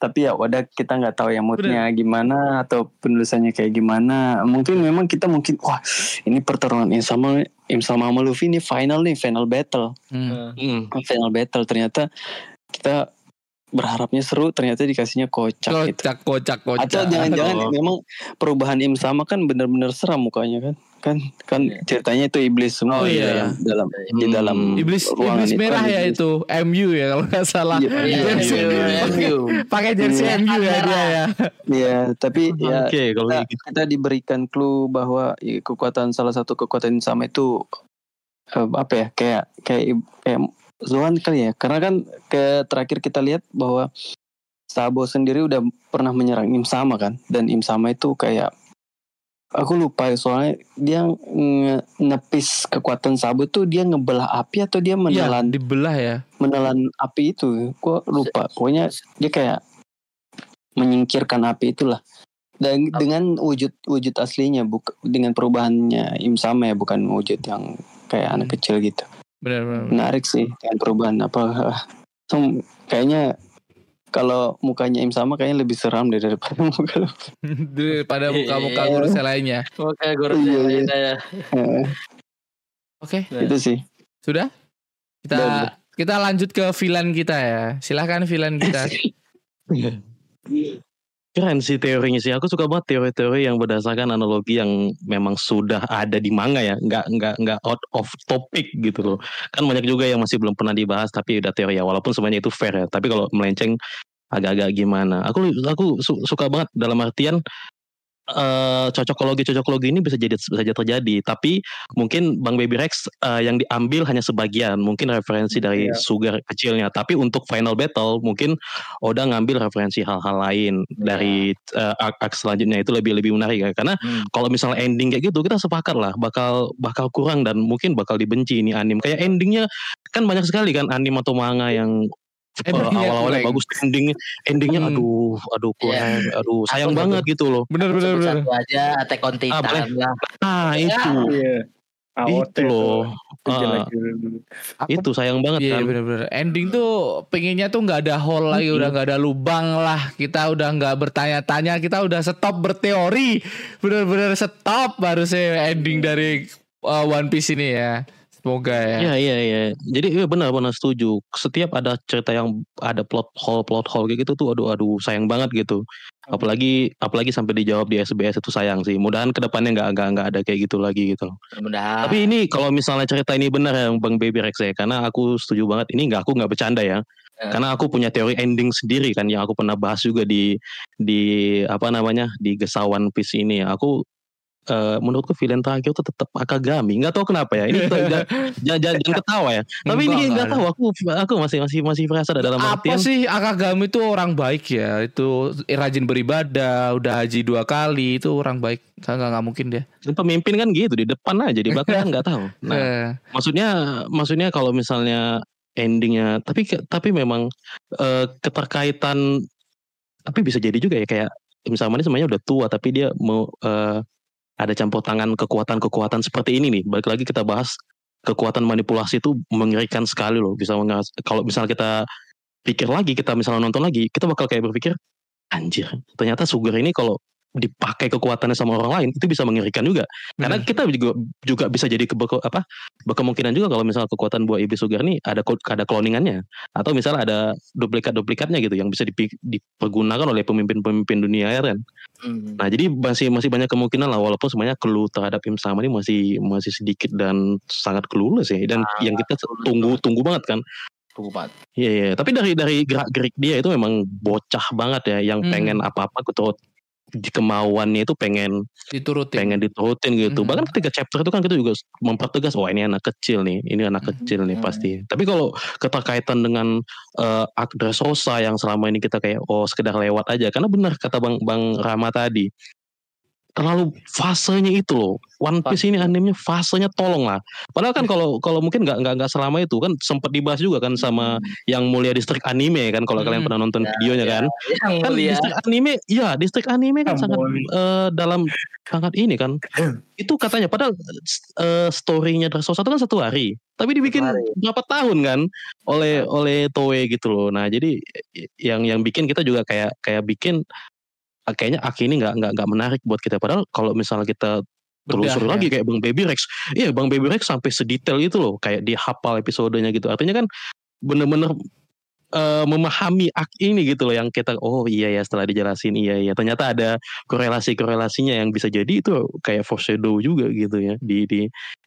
tapi ya udah kita nggak tahu ya moodnya gimana atau penulisannya kayak gimana mungkin memang kita mungkin wah ini pertarungan Im sama Im sama sama Luffy ini final nih final battle Hmm. Hmm. final battle ternyata kita berharapnya seru ternyata dikasihnya kocak gitu Kocak, kocak, kocak. atau jangan-jangan Oh. memang perubahan Im sama kan benar-benar seram mukanya kan kan kan ceritanya itu iblis Oh, semua gitu iya. ya dalam di Hmm. dalam Iblis, iblis itu merah kan ya iblis. itu MU ya kalau nggak salah. Iya, Iya, iya, iya. Pakai jersey Iya. MU ya dia ya. Iya, tapi ya Oke, kalau kita, gitu. kita diberikan clue bahwa ya, kekuatan salah satu kekuatan sama itu eh, apa ya kayak kayak kayak Zoan kali ya. Karena kan ke terakhir kita lihat bahwa Sabo sendiri udah pernah menyerang Im sama kan? Dan Im sama itu kayak aku lupa ya, soalnya dia nge- nepis kekuatan Sabo tuh dia ngebelah api atau dia Iya, menelan dibelah ya. menelan api itu. Gua lupa. Pokoknya dia kayak menyingkirkan api itulah. Dan dengan wujud wujud aslinya bukan dengan perubahannya Im sama ya bukan wujud yang kayak anak kecil gitu Benar, benar. benar. menarik sih dengan perubahan apa Sem- kayaknya kalau mukanya Im sama kayaknya lebih seram deh daripada muka lu. Daripada muka-muka Iya. guru lainnya. Oke, guru Iya, iya. lain saya. Eh, Oke, itu sih sudah? Kita udah. kita lanjut ke villain kita ya. Silahkan villain kita. Keren sih teorinya sih. Aku suka banget teori-teori yang berdasarkan analogi yang memang sudah ada di manga ya, nggak nggak nggak out of topic gitu loh. Kan banyak juga yang masih belum pernah dibahas tapi udah teori ya. Walaupun semuanya itu fair ya. Tapi kalau melenceng agak-agak gimana. Aku aku su- suka banget dalam artian eh cocokologi cocokologi ini bisa jadi bisa jadi terjadi. Tapi mungkin Bang Baby Rex eh, yang diambil hanya sebagian mungkin referensi dari Iya. Sugar kecilnya. Tapi untuk final battle mungkin Oda ngambil referensi hal-hal lain dari eh, arc-arc selanjutnya. Itu lebih lebih menarik ya. Karena Hmm. kalau misalnya ending kayak gitu kita sepakat lah bakal bakal kurang dan mungkin bakal dibenci ini anim. Kayak endingnya kan banyak sekali kan anim atau manga yang Awal-awalnya bagus endingnya endingnya Hmm. aduh aduh kurang aduh sayang Aku banget gitu loh Bener bener bener. satu aja Attack on Titan boleh. lah. nah itu Iya. AOT itu loh Itu Ah, dulu. itu sayang banget Iya kan bener bener. Ending tuh pengennya tuh nggak ada hole lagi, Mm-mm. udah nggak ada lubang lah. Kita udah nggak bertanya-tanya, kita udah stop berteori. Bener-bener stop harusnya ending dari uh, One Piece ini ya. Semoga ya. Iya iya iya. Jadi iya benar-benar setuju. Setiap ada cerita yang ada plot hole plot hole kayak gitu tuh aduh aduh sayang banget gitu. Apalagi apalagi sampai dijawab di SBS itu sayang sih. Mudahan ke depannya nggak nggak nggak ada kayak gitu lagi gitu. Mudah-mudahan. Tapi ini kalau misalnya cerita ini benar yang Bang Baby Rex ya, karena aku setuju banget. Ini nggak aku nggak bercanda ya. Eh. Karena aku punya teori ending sendiri kan yang aku pernah bahas juga di di apa namanya di Gesawan Piece ini. Aku eh, menurutku villain terakhir itu tetap Akagami. Nggak tahu kenapa ya. Ini jangan, jangan, ketawa ya. Tapi ini nggak tahu. Aku aku masih masih masih merasa dalam Apa artian sih Akagami itu orang baik ya? Itu rajin beribadah, udah haji dua kali, itu orang baik. Nggak nggak mungkin dia. pemimpin kan gitu di depan aja di belakang kan nggak tahu. Nah Eh, maksudnya maksudnya kalau misalnya endingnya tapi tapi memang eh, keterkaitan tapi bisa jadi juga ya kayak misalnya ini semuanya udah tua tapi dia mau eh, ada campur tangan kekuatan-kekuatan seperti ini nih. Balik lagi kita bahas kekuatan manipulasi itu mengerikan sekali loh. Bisa kalau misalnya kita pikir lagi kita misalnya nonton lagi kita bakal kayak berpikir anjir ternyata Sugar ini kalau dipakai kekuatannya sama orang lain itu bisa mengerikan juga karena bener. kita juga juga bisa jadi kebe- apa berkemungkinan juga kalau misalnya kekuatan buah iblis sugar ini ada ada cloningannya atau misalnya ada duplikat-duplikatnya gitu yang bisa dipergunakan oleh pemimpin-pemimpin dunia ya kan. Hmm. Nah, jadi masih masih banyak kemungkinan lah walaupun sebenarnya clue terhadap Im Sama ini masih masih sedikit dan sangat clueless ya dan yang kita tunggu tunggu banget kan. Tunggu banget. Iya iya, tapi dari dari gerak-gerik dia itu memang bocah banget ya yang Hmm. pengen apa-apa gitu di kemauannya itu pengen diturutin. pengen diturutin gitu. Mhm. Bahkan ketika chapter itu kan kita juga mempertegas, wah ini anak kecil nih, ini anak Mhm. kecil nih Mhm. pasti. Tapi kalau keterkaitan dengan uh, Dressrosa yang selama ini kita kayak oh sekedar lewat aja, karena benar kata bang bang Rama tadi, terlalu fasenya itu loh. One Piece ini animenya fasenya tolong lah. Padahal kan kalau kalau mungkin nggak nggak nggak selama itu kan sempat dibahas juga kan sama yang mulia distrik anime kan kalau kalian Hmm. pernah nonton Ya, videonya ya. kan Yang kan mulia. distrik anime ya distrik anime kan sangat eh, dalam sangat ini kan itu katanya padahal eh, storynya Dressrosa itu kan satu hari tapi dibikin Satu hari. berapa tahun kan oleh oleh Toei gitu loh nah jadi yang yang bikin kita juga kayak kayak bikin kayaknya Aki ini nggak nggak nggak menarik buat kita. Padahal kalau misalnya kita telusuri Bedah, lagi ya. kayak Bang Baby Rex. Iya Bang Baby Rex sampai sedetail itu loh kayak dia hafal episodenya gitu. Artinya kan bener-bener eh, memahami ak ini gitu loh yang kita oh iya ya setelah dijelasin iya iya. Ternyata ada korelasi korelasinya yang bisa jadi itu kayak foreshadow juga gitu ya di di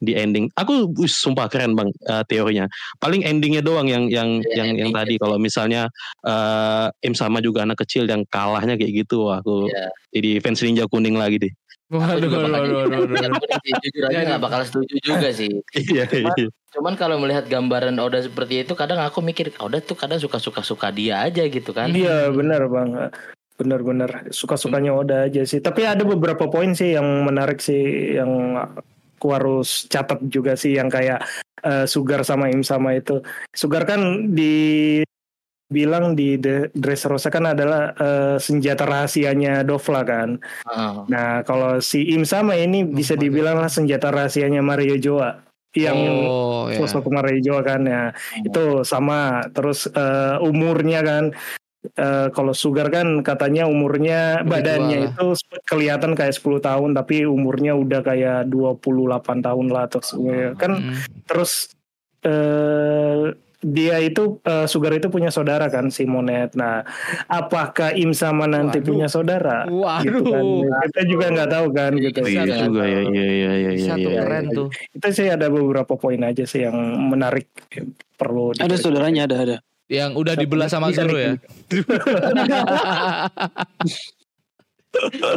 di ending. Aku wis, sumpah keren bang eh, teorinya. Paling endingnya doang yang yang Iya, yang yang tadi. Kalau misalnya eh Im sama juga anak kecil yang kalahnya kayak gitu wah, aku Iya. jadi fans ninja kuning lagi deh Waduh, juga waduh, bakal waduh, waduh, waduh. jadi- jujur aja Ya, nggak bakal setuju juga sih. iya Cuma- iya Cuman kalau melihat gambaran Oda seperti itu, kadang aku mikir Oda tuh kadang suka-suka suka dia aja gitu kan. Iya benar bang, benar-benar suka-sukanya Oda aja sih. Tapi ada beberapa poin sih yang menarik sih yang aku harus catat juga sih yang kayak eh, Sugar sama Im sama itu. Sugar kan di bilang di The Dressrosa kan adalah eh, senjata rahasianya Dofla kan. Heeh. Nah kalau si Im sama ini bisa Mario. dibilang lah senjata rahasianya Mario Joa yang oh, ya. sosok Mario Joa kan ya itu sama terus eh, umurnya kan eh, kalau Sugar kan katanya umurnya Lebih badannya itu kelihatan kayak 10 tahun tapi umurnya udah kayak 28 tahun lah terus kan Hmm. terus eh dia itu eh, Sugar itu punya saudara kan si Monet. Nah, apakah Im sama nanti Waduh. punya saudara? Gitu kan. Waduh. Kita juga nggak tahu kan gitu. Oh, iya juga ya iya iya iya iya Satu keren tuh. Itu sih ada beberapa poin aja sih yang menarik perlu Ada dikaji. saudaranya ada ada. Yang udah dibelah sama Zoro ya.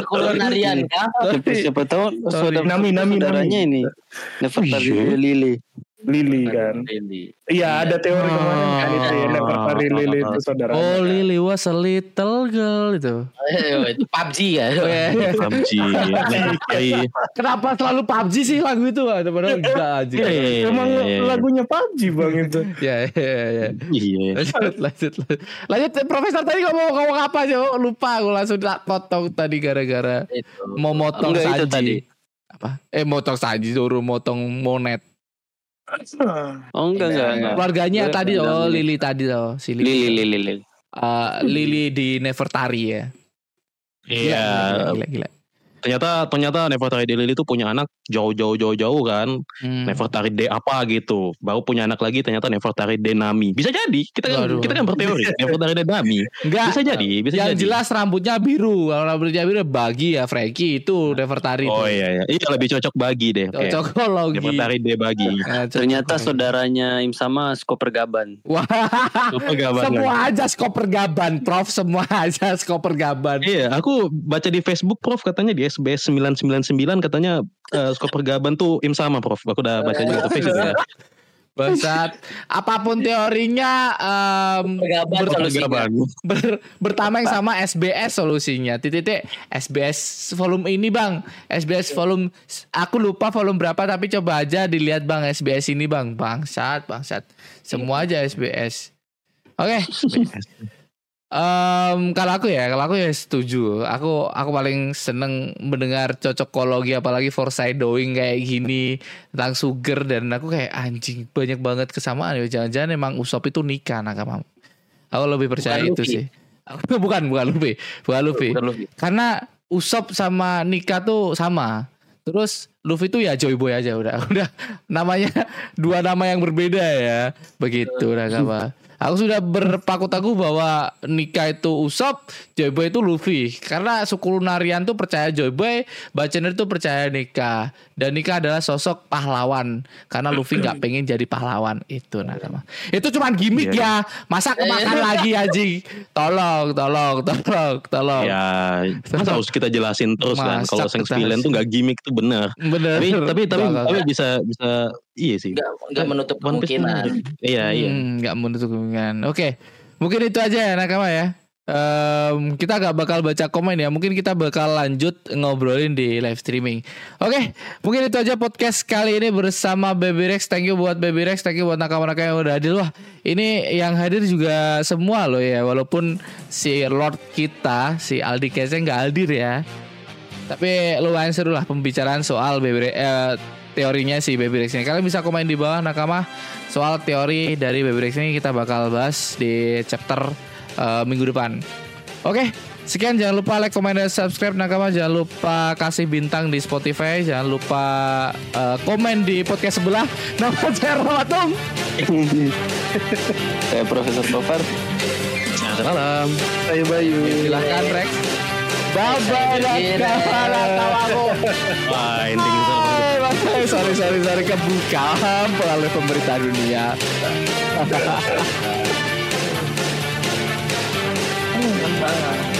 Kolonarian kah? Siapa, siapa tahu saudara Nami, Nami, saudaranya Nami. ini Nefertari Iya. Lili. Kan. Lily. Iya ada teori kemarin kan itu ya Oh. Nefertari Lily itu saudara. Oh Lily was a little girl itu. Eh, itu PUBG ya. Oh, iya. PUBG. Iya. Kenapa selalu PUBG sih lagu itu? Ada padahal enggak aja. Iya, iya, iya, Emang iya, iya. lagunya PUBG bang itu. Ya, ya, ya. Iya. Lanjut, lanjut, lanjut. Lanjut, Profesor tadi ngomong ngomong apa aja? Oh, lupa aku langsung tak potong tadi gara-gara mau motong saji. Apa? Eh, motong saji suruh motong monet. Oh enggak enggak enggak. Keluarganya Enggak, tadi enggak, oh enggak. Lily tadi oh si Lily. Lili Lili Lili. Eh, Lily di Nefertari ya. Iya. Gila, gila, gila. Ternyata ternyata Nefertari Lily itu punya anak jauh-jauh jauh-jauh kan. Hmm. Nefertari D apa gitu. Baru punya anak lagi ternyata Nefertari D Nami. Bisa jadi. Kita kan Waduh. kita kan berteori Nefertari D Nami. Enggak. Bisa jadi, bisa yang jadi. jelas rambutnya biru. Kalau rambutnya biru bagi ya Frankie itu Nefertari. Oh tuh. iya iya. Iya lebih cocok bagi deh. Oke. Cocokologi. Nefertari D bagi. Eh, Ternyata saudaranya Imsama Skoper Gaban. Wah, Apa gaban semua lagi? aja skoper gaban, Prof. Semua aja skoper gaban. Iya, aku baca di Facebook Prof katanya di SBS 999 katanya uh, Skoper Gaban tuh im sama Prof. Aku udah baca juga tuh Facebook ya. Bangsat. Apa pun teorinya em, Pergaban ber- ber- bertameng sama SBS solusinya. Titik SBS volume ini bang, SBS volume aku lupa volume berapa tapi coba aja dilihat bang SBS ini bang, bangsat bangsat. Semua aja SBS. Oke. Em, kalau aku ya, kalau aku ya setuju. Aku aku paling seneng mendengar cocokologi apalagi foreshadowing kayak gini tentang sugar dan aku kayak anjing banyak banget kesamaan ya. Jangan-jangan emang Usop itu nikah nakama. Aku lebih percaya Bukan itu Luffy. sih. Aku bukan bukan Luffy, bukan Luffy. Bukan Luffy. Karena Usop sama Nika tuh sama. Terus Luffy tuh ya Joy Boy aja udah. Udah namanya dua nama yang berbeda ya. Begitu nakama. Aku sudah berpaku teguh bahwa Nika itu Usop, Joy Boy itu Luffy. Karena suku Lunarian tuh percaya Joy Boy, Bacener tuh percaya Nika. Dan Nika adalah sosok pahlawan. Karena Luffy nggak pengen jadi pahlawan itu nakama. Itu cuman gimmick ya. Masa kemakan lagi anjing. Tolong, tolong, tolong, tolong. Ya, masa harus kita jelasin terus kan Masa kalau Sengs kita Villain tuh nggak gimmick tuh bener. Bener. Tapi tapi tapi, tapi bisa bisa iya sih. Enggak enggak menutup One Piece tuh kemungkinan. Iya iya. Hmm, nggak menutup kemungkinan. Oke, mungkin itu aja ya nakama ya. Em, kita gak bakal baca komen ya. Mungkin kita bakal lanjut ngobrolin di live streaming. Oke, mungkin itu aja podcast kali ini bersama Baby Rex. Thank you buat Baby Rex, thank you buat nakama-nakama yang udah hadir. Wah, ini yang hadir juga semua loh ya. Walaupun si Lord kita, si Aldi Kese nggak hadir ya. Tapi lumayan seru lah pembicaraan soal Baby Rex, eh, teorinya si Baby Rex ini. Kalian bisa komen di bawah nakama soal teori dari Baby Rex ini kita bakal bahas di chapter eh, minggu depan. Oke, sekian jangan lupa like, comment, dan subscribe nakama. Jangan lupa kasih bintang di Spotify. Jangan lupa eh, komen di podcast sebelah. Nama saya Romatung. Saya Profesor Gofar. Salam. Ayo Bayu. Silahkan Rex. Bye bye. Wah, ending makanya sorry sorry sorry kebuka oleh pemerintah dunia. Banget.